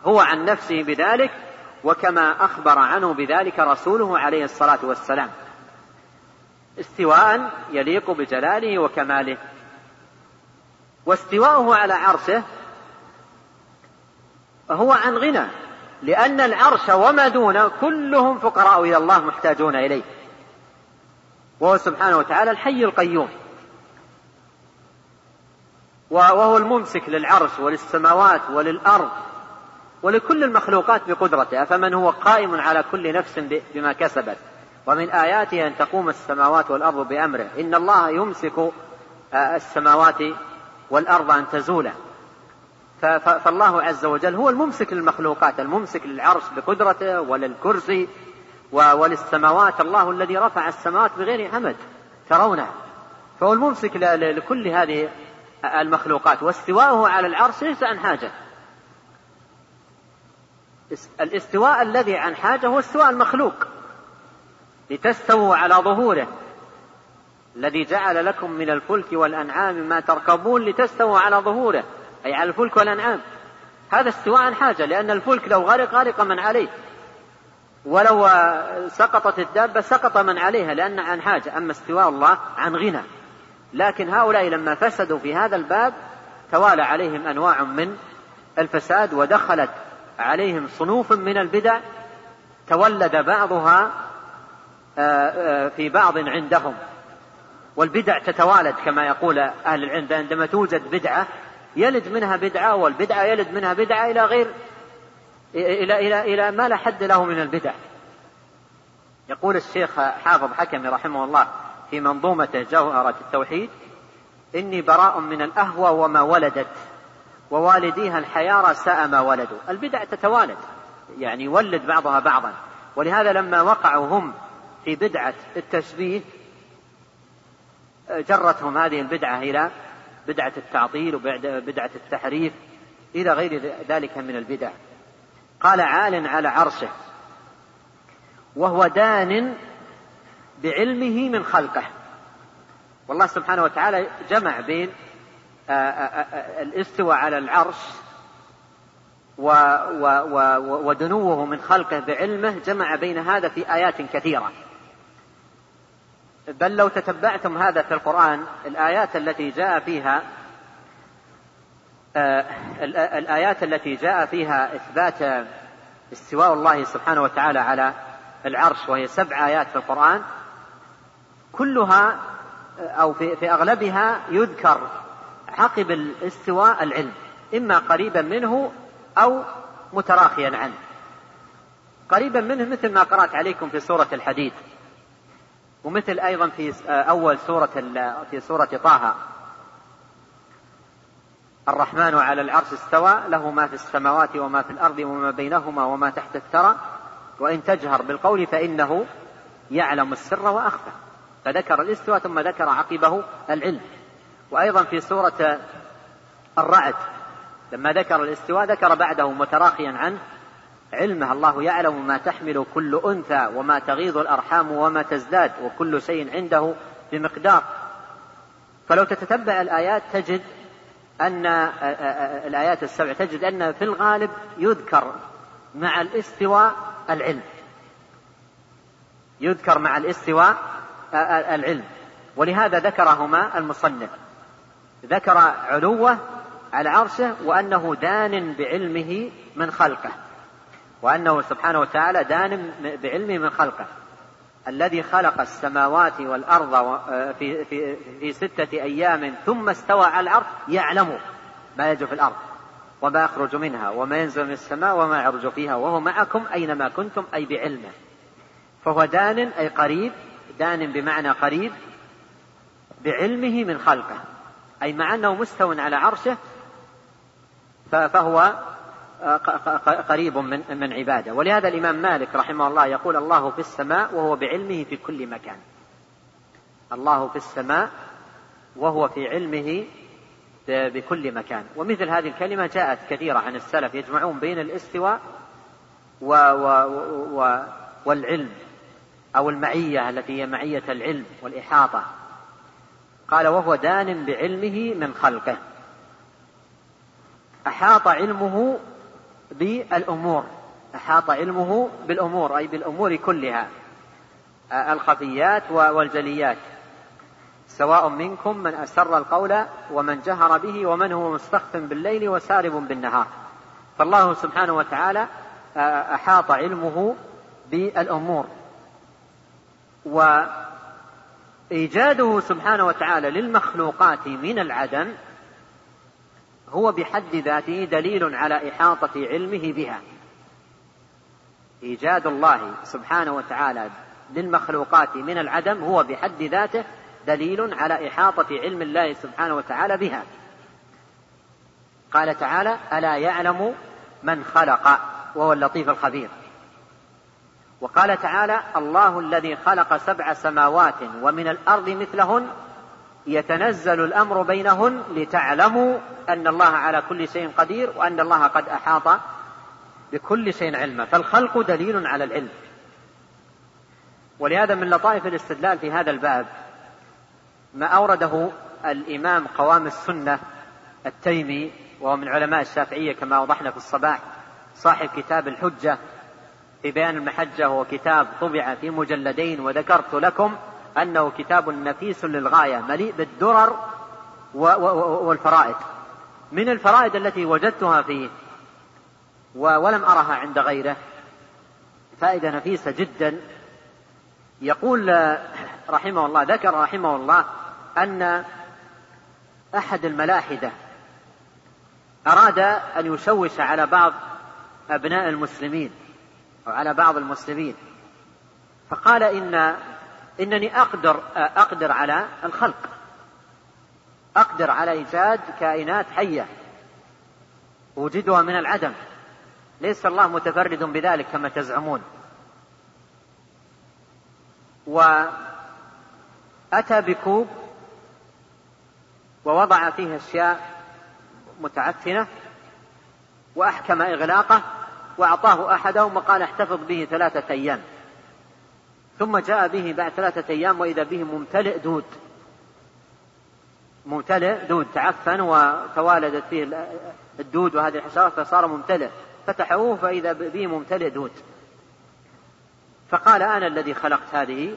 هو عن نفسه بذلك وكما أخبر عنه بذلك رسوله عليه الصلاة والسلام. استواء يليق بجلاله وكماله. واستواؤه على عرشه هو عن غنى لأن العرش وما دونه كلهم فقراء إلى الله محتاجون إليه. وهو سبحانه وتعالى الحي القيوم. وهو الممسك للعرش وللسماوات وللأرض ولكل المخلوقات بقدرته. أفمن هو قائم على كل نفس بما كسبت. ومن آياته أن تقوم السماوات والأرض بأمره. إن الله يمسك آه، السماوات والأرض أن تزولا فالله عز وجل هو الممسك للمخلوقات الممسك للعرش بقدرته وللكرسي وللسماوات الله الذي رفع السماوات بغير عمد ترونه. فهو الممسك لكل هذه المخلوقات. واستواءه على العرش ليس عن حاجة. الاستواء الذي عن حاجة هو استواء المخلوق. لتستووا على ظهوره. الذي جعل لكم من الفلك والأنعام ما تركبون لتستووا على ظهوره. أي على الفلك والأنعام. هذا استواء عن حاجة لأن الفلك لو غرق غرق من عليه. ولو سقطت الدابة سقط من عليها لأن عن حاجة أما استواء الله عن غنى. لكن هؤلاء لما فسدوا في هذا الباب توالى عليهم أنواع من الفساد ودخلت عليهم صنوف من البدع تولد بعضها آه، آه، في بعض عندهم. والبدع تتوالد كما يقول أهل العلم عندما توجد بدعة يلد منها بدعة والبدعة يلد منها بدعة إلى غير إلى إلى إلى ما لا حد له من البدع. يقول الشيخ حافظ حكمي رحمه الله في منظومته جوهرة التوحيد إني براء من الأهوى وما ولدت ووالديها الحيارى ساء ما ولدوا. البدع تتوالد يعني يولد بعضها بعضا. ولهذا لما وقعوا هم في بدعة التشبيه جرتهم هذه البدعة إلى بدعة التعطيل وبدعة التحريف إلى غير ذلك من البدع. قال عال على عرشه. وهو دان بعلمه من خلقه. والله سبحانه وتعالى جمع بين آه، آه، آه، الاستواء على العرش ودنوه من خلقه بعلمه جمع بين هذا في آيات كثيرة. بل لو تتبعتم هذا في القرآن الآيات التي جاء فيها الآيات التي جاء فيها إثبات استواء الله سبحانه وتعالى على العرش وهي سبع آيات في القرآن كلها أو في, أغلبها يذكر عقب الاستواء العلم إما قريبا منه أو متراخيا عنه. قريبا منه مثل ما قرأت عليكم في سورة الحديد ومثل أيضا في أول سورة في سورة طه. الرحمن على العرش استوى له ما في السماوات وما في الأرض وما بينهما وما تحت الثرى. وإن تجهر بالقول فإنه يعلم السر وأخفى. فذكر الاستواء ثم ذكر عقبه العلم. وأيضا في سورة الرعد لما ذكر الاستواء ذكر بعده متراخيا عنه علمه. الله يعلم ما تحمل كل أنثى وما تغيض الأرحام وما تزداد وكل شيء عنده بمقدار. فلو تتتبع الآيات تجد أن الآيات السبع تجد أن في الغالب يذكر مع الاستواء العلم. يذكر مع الاستواء العلم. ولهذا ذكرهما المصنف. ذكر علوه على عرشه وأنه دان بعلمه من خلقه. وأنه سبحانه وتعالى دان بعلمه من خلقه. الذي خلق السماوات والأرض في, في, في ستة أيام ثم استوى على العرش يعلم ما يجري في الأرض وما يخرج منها وما ينزل من السماء وما يعرج فيها وهو معكم أينما كنتم أي بعلمه. فهو دان أي قريب دان بمعنى قريب بعلمه من خلقه أي مع أنه مستو على عرشه فهو قريب من من عباده. ولهذا الإمام مالك رحمه الله يقول الله في السماء وهو بعلمه في كل مكان. الله في السماء وهو في علمه بكل مكان. ومثل هذه الكلمة جاءت كثيرة عن السلف يجمعون بين الاستواء و و و والعلم أو المعية التي هي معية العلم والإحاطة. قال وهو دان بعلمه من خلقه. أحاط علمه بالأمور أحاط علمه بالأمور أي بالأمور كلها الخفيات والجليات. سواء منكم من أسر القول ومن جهر به ومن هو مستخف بالليل وسارب بالنهار. فالله سبحانه وتعالى أحاط علمه بالأمور. وإيجاده سبحانه وتعالى للمخلوقات من العدم هو بحد ذاته دليل على إحاطة علمه بها. إيجاد الله سبحانه وتعالى للمخلوقات من العدم هو بحد ذاته دليل على إحاطة علم الله سبحانه وتعالى بها. قال تعالى ألا يعلم من خلق وهو اللطيف الخبير. وقال تعالى الله الذي خلق سبع سماوات ومن الأرض مثلهن يتنزل الأمر بينهن لتعلموا أن الله على كل شيء قدير وأن الله قد أحاط بكل شيء علما. فالخلق دليل على العلم. ولهذا من لطائف الاستدلال في هذا الباب ما أورده الإمام قوام السنة التيمي وهو من علماء الشافعية كما أوضحنا في الصباح صاحب كتاب الحجة في بيان المحجة هو كتاب طبع في مجلدين وذكرت لكم أنه كتاب نفيس للغاية مليء بالدرر والفرائد من الفرائد التي وجدتها فيه ولم أرها عند غيره فائدة نفيسة جدا. يقول رحمه الله ذكر رحمه الله أن أحد الملاحدة أراد أن يشوش على بعض أبناء المسلمين أو على بعض المسلمين. فقال إن إنني أقدر أقدر على الخلق. أقدر على إيجاد كائنات حية أوجدها من العدم. ليس الله متفرد بذلك كما تزعمون. وأتى بكوب ووضع فيه أشياء متعفنة وأحكم إغلاقه وأعطاه أحدهم وقال احتفظ به ثلاثة أيام. ثم جاء به بعد ثلاثة أيام وإذا به ممتلئ دود. ممتلئ دود تعفن وتوالدت فيه الدود وهذه الحشرات فصار ممتلئ. فتحوه فإذا به ممتلئ دود. فقال أنا الذي خلقت هذه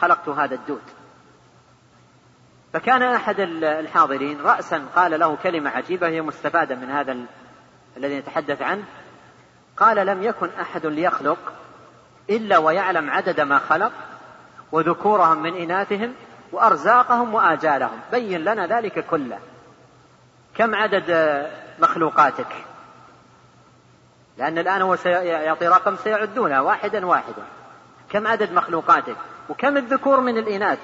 خلقت هذا الدود. فكان أحد الحاضرين رأسا قال له كلمة عجيبة هي مستفادة من هذا الذي نتحدث عنه. قال لم يكن أحد ليخلق إلا ويعلم عدد ما خلق وذكورهم من إناثهم وأرزاقهم وآجالهم. بين لنا ذلك كله. كم عدد مخلوقاتك؟ لأن الآن هو سيعطي رقم سيعدونها واحدا واحدا. كم عدد مخلوقاتك؟ وكم الذكور من الإناث؟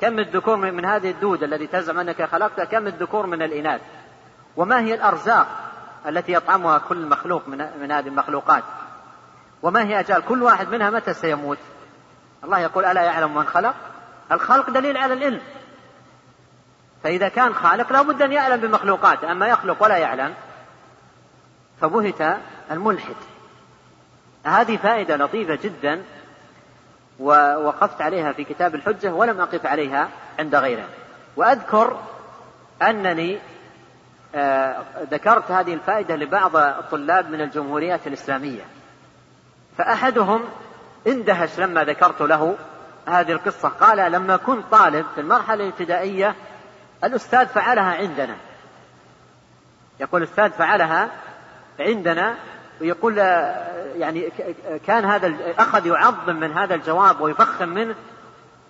كم الذكور من هذه الدود الذي تزعم أنك خلقتها؟ كم الذكور من الإناث؟ وما هي الأرزاق التي يطعمها كل مخلوق من, من هذه المخلوقات؟ وما هي أجال؟ كل واحد منها متى سيموت؟ الله يقول ألا يعلم من خلق؟ الخلق دليل على العلم فإذا كان خالق لا بد أن يعلم بمخلوقاته. أما يخلق ولا يعلم فبهت الملحد. هذه فائدة لطيفة جدا ووقفت عليها في كتاب الحجة ولم أقف عليها عند غيره. وأذكر أنني آه، ذكرت هذه الفائدة لبعض الطلاب من الجمهوريات الإسلامية. فأحدهم اندهش لما ذكرت له هذه القصة قال لما كنت طالب في المرحلة الابتدائية الأستاذ فعلها عندنا. يقول الأستاذ فعلها عندنا؟ ويقول يعني كان هذا أخذ يعظم من هذا الجواب ويفخم منه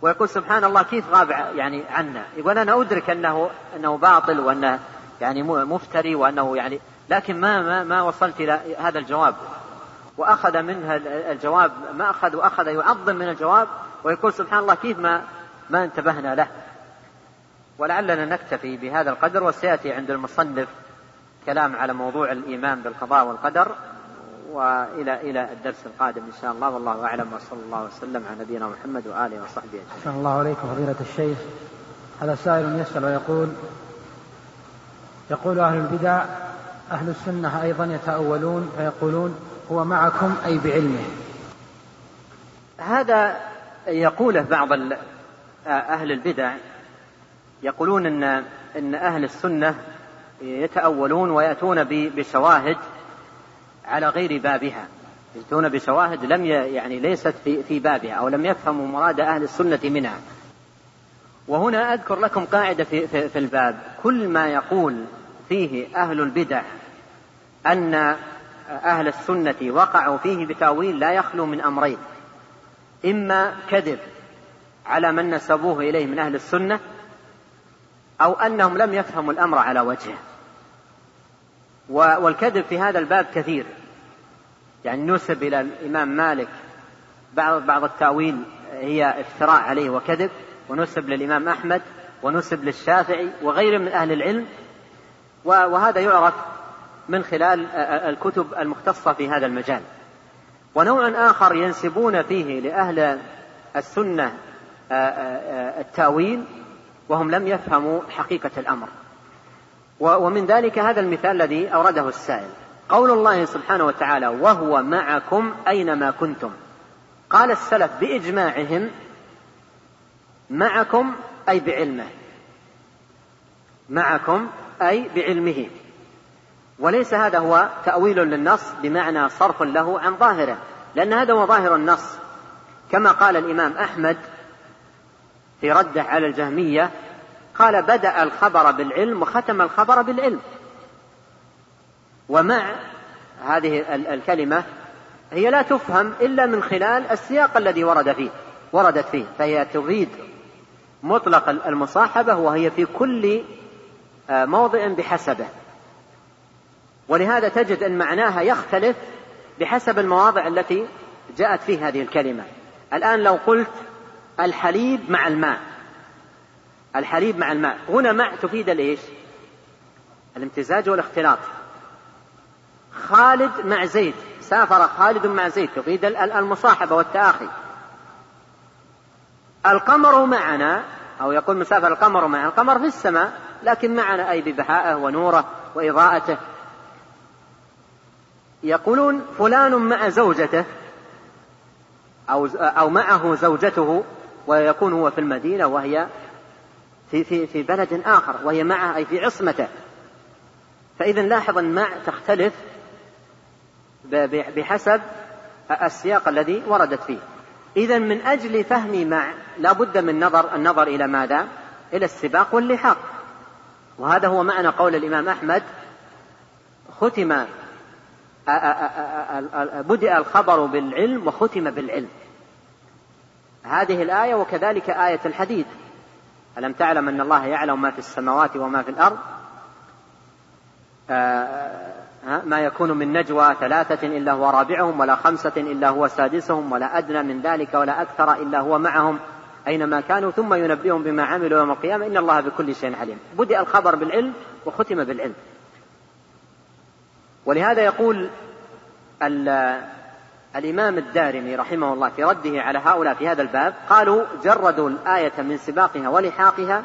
ويقول سبحان الله كيف غاب يعني عنا؟ يقول أنا أدرك أنه أنه باطل وأنه يعني مفتري وأنه يعني لكن ما ما ما وصلت إلى هذا الجواب. وأخذ منها الجواب ما أخذ وأخذ يعظم من الجواب ويقول سبحان الله كيف ما ما انتبهنا له ولعلنا نكتفي بهذا القدر وسيأتي عند المصنف كلام على موضوع الإيمان بالقضاء والقدر وإلى إلى الدرس القادم إن شاء الله والله أعلم وصلى الله وسلم على نبينا محمد وآله وصحبه أجمعين. أحسن الله عليكم فضيلة الشيخ. هذا سائل يسأل ويقول يقول أهل البدع أهل السنة أيضا يتأولون فيقولون هو معكم أي بعلمه. هذا يقوله بعض أهل البدع. يقولون ان إن أهل السنة يتأولون ويأتون بشواهد على غير بابها. يأتون بشواهد لم يعني ليست في في بابها أو لم يفهموا مراد أهل السنة منها. وهنا أذكر لكم قاعدة في, في, في الباب. كل ما يقول فيه أهل البدع أن أهل السنة وقعوا فيه بتأويل لا يخلو من أمرين. إما كذب على من نسبوه إليه من أهل السنة أو أنهم لم يفهموا الأمر على وجهه. والكذب في هذا الباب كثير. يعني نسب إلى الإمام مالك بعض بعض التأويل هي افتراء عليه وكذب ونسب للإمام أحمد ونسب للشافعي وغيره من أهل العلم. وهذا يعرف من خلال الكتب المختصة في هذا المجال. ونوع آخر ينسبون فيه لأهل السنة التأويل وهم لم يفهموا حقيقة الأمر. ومن ذلك هذا المثال الذي أورده السائل. قول الله سبحانه وتعالى وهو معكم أينما كنتم قال السلف بإجماعهم معكم أي بعلمه معكم أي بعلمه. وليس هذا هو تأويل للنص بمعنى صرف له عن ظاهره. لأن هذا هو ظاهر النص. كما قال الإمام أحمد في رده على الجهمية قال بدأ الخبر بالعلم وختم الخبر بالعلم. ومع هذه الكلمة هي لا تفهم إلا من خلال السياق الذي ورد فيه وردت فيه. فهي تفيد مطلق المصاحبة وهي في كل آه، موضع بحسبه. ولهذا تجد أن معناها يختلف بحسب المواضع التي جاءت فيه هذه الكلمة. الآن لو قلت الحليب مع الماء. الحليب مع الماء. هنا مع تفيد الايش الامتزاج والاختلاط. خالد مع زيد. سافر خالد مع زيد. تفيد المصاحبة والتآخي. القمر معنا أو يقول مسافر القمر معنا. القمر في السماء لكن معنا أي ببهائه ونوره وإضاءته. يقولون فلان مع زوجته أو أو معه زوجته ويكون هو في المدينة وهي في في في بلد آخر وهي معه أي في عصمته. فإذا لاحظ أن مع تختلف بحسب السياق الذي وردت فيه. إذا من أجل فهم مع لا بد من نظر النظر إلى ماذا؟ إلى السباق واللحاق. وهذا هو معنى قول الإمام أحمد ختم بدأ الخبر بالعلم وختم بالعلم. هذه الآية وكذلك آية الحديد ألم تعلم أن الله يعلم ما في السماوات وما في الأرض؟ ما يكون من نجوى ثلاثة إلا هو رابعهم ولا خمسة إلا هو سادسهم ولا أدنى من ذلك ولا أكثر إلا هو معهم. أينما كانوا ثم ينبئهم بما عملوا يوم القيامة إن الله بكل شيء عليم. بدأ الخبر بالعلم وختم بالعلم. ولهذا يقول الإمام الدارمي رحمه الله في رده على هؤلاء في هذا الباب قالوا جردوا الآية من سباقها ولحاقها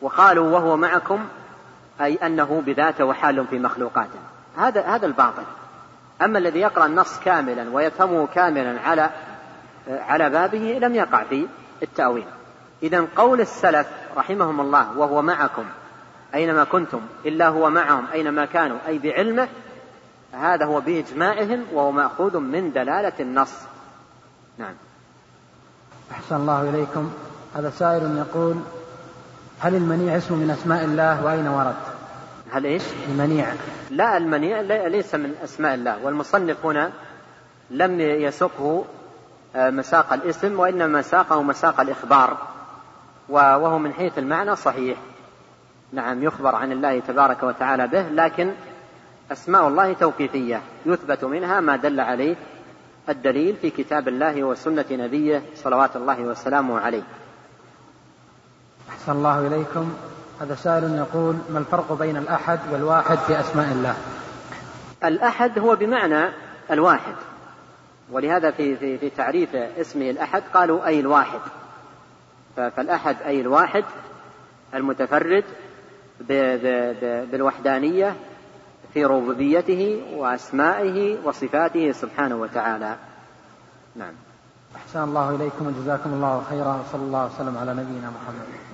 وقالوا وهو معكم أي أنه بذاته وحال في مخلوقاته. هذا هذا الباطل. أما الذي يقرأ النص كاملا ويفهمه كاملا على على بابه لم يقع في التأويل. إذا قول السلف رحمهم الله وهو معكم أينما كنتم إلا هو معهم أينما كانوا أي بعلمه هذا هو بإجماعهم وهو مأخوذ من دلالة النص. نعم. أحسن الله إليكم. هذا سائل يقول هل المنيع اسم من أسماء الله وأين ورد؟ هل إيش؟ المنيع. لا المنيع ليس من أسماء الله. والمصنف هنا لم يسقه آه، مساق الاسم وإنما ساقه مساق الإخبار وهو من حيث المعنى صحيح. نعم يخبر عن الله تبارك وتعالى به لكن أسماء الله توقيفية يثبت منها ما دل عليه الدليل في كتاب الله وسنة نبيه صلوات الله وسلامه عليه. أحسن الله إليكم. هذا سائل يقول ما الفرق بين الأحد والواحد في أسماء الله؟ الأحد هو بمعنى الواحد ولهذا في, في, في تعريف اسمه الأحد قالوا أي الواحد. فالأحد أي الواحد المتفرد بالوحدانية في ربوبيته وأسمائه وصفاته سبحانه وتعالى. نعم. أحسن الله إليكم وجزاكم الله خيرا وصلى الله وسلم على نبينا محمد.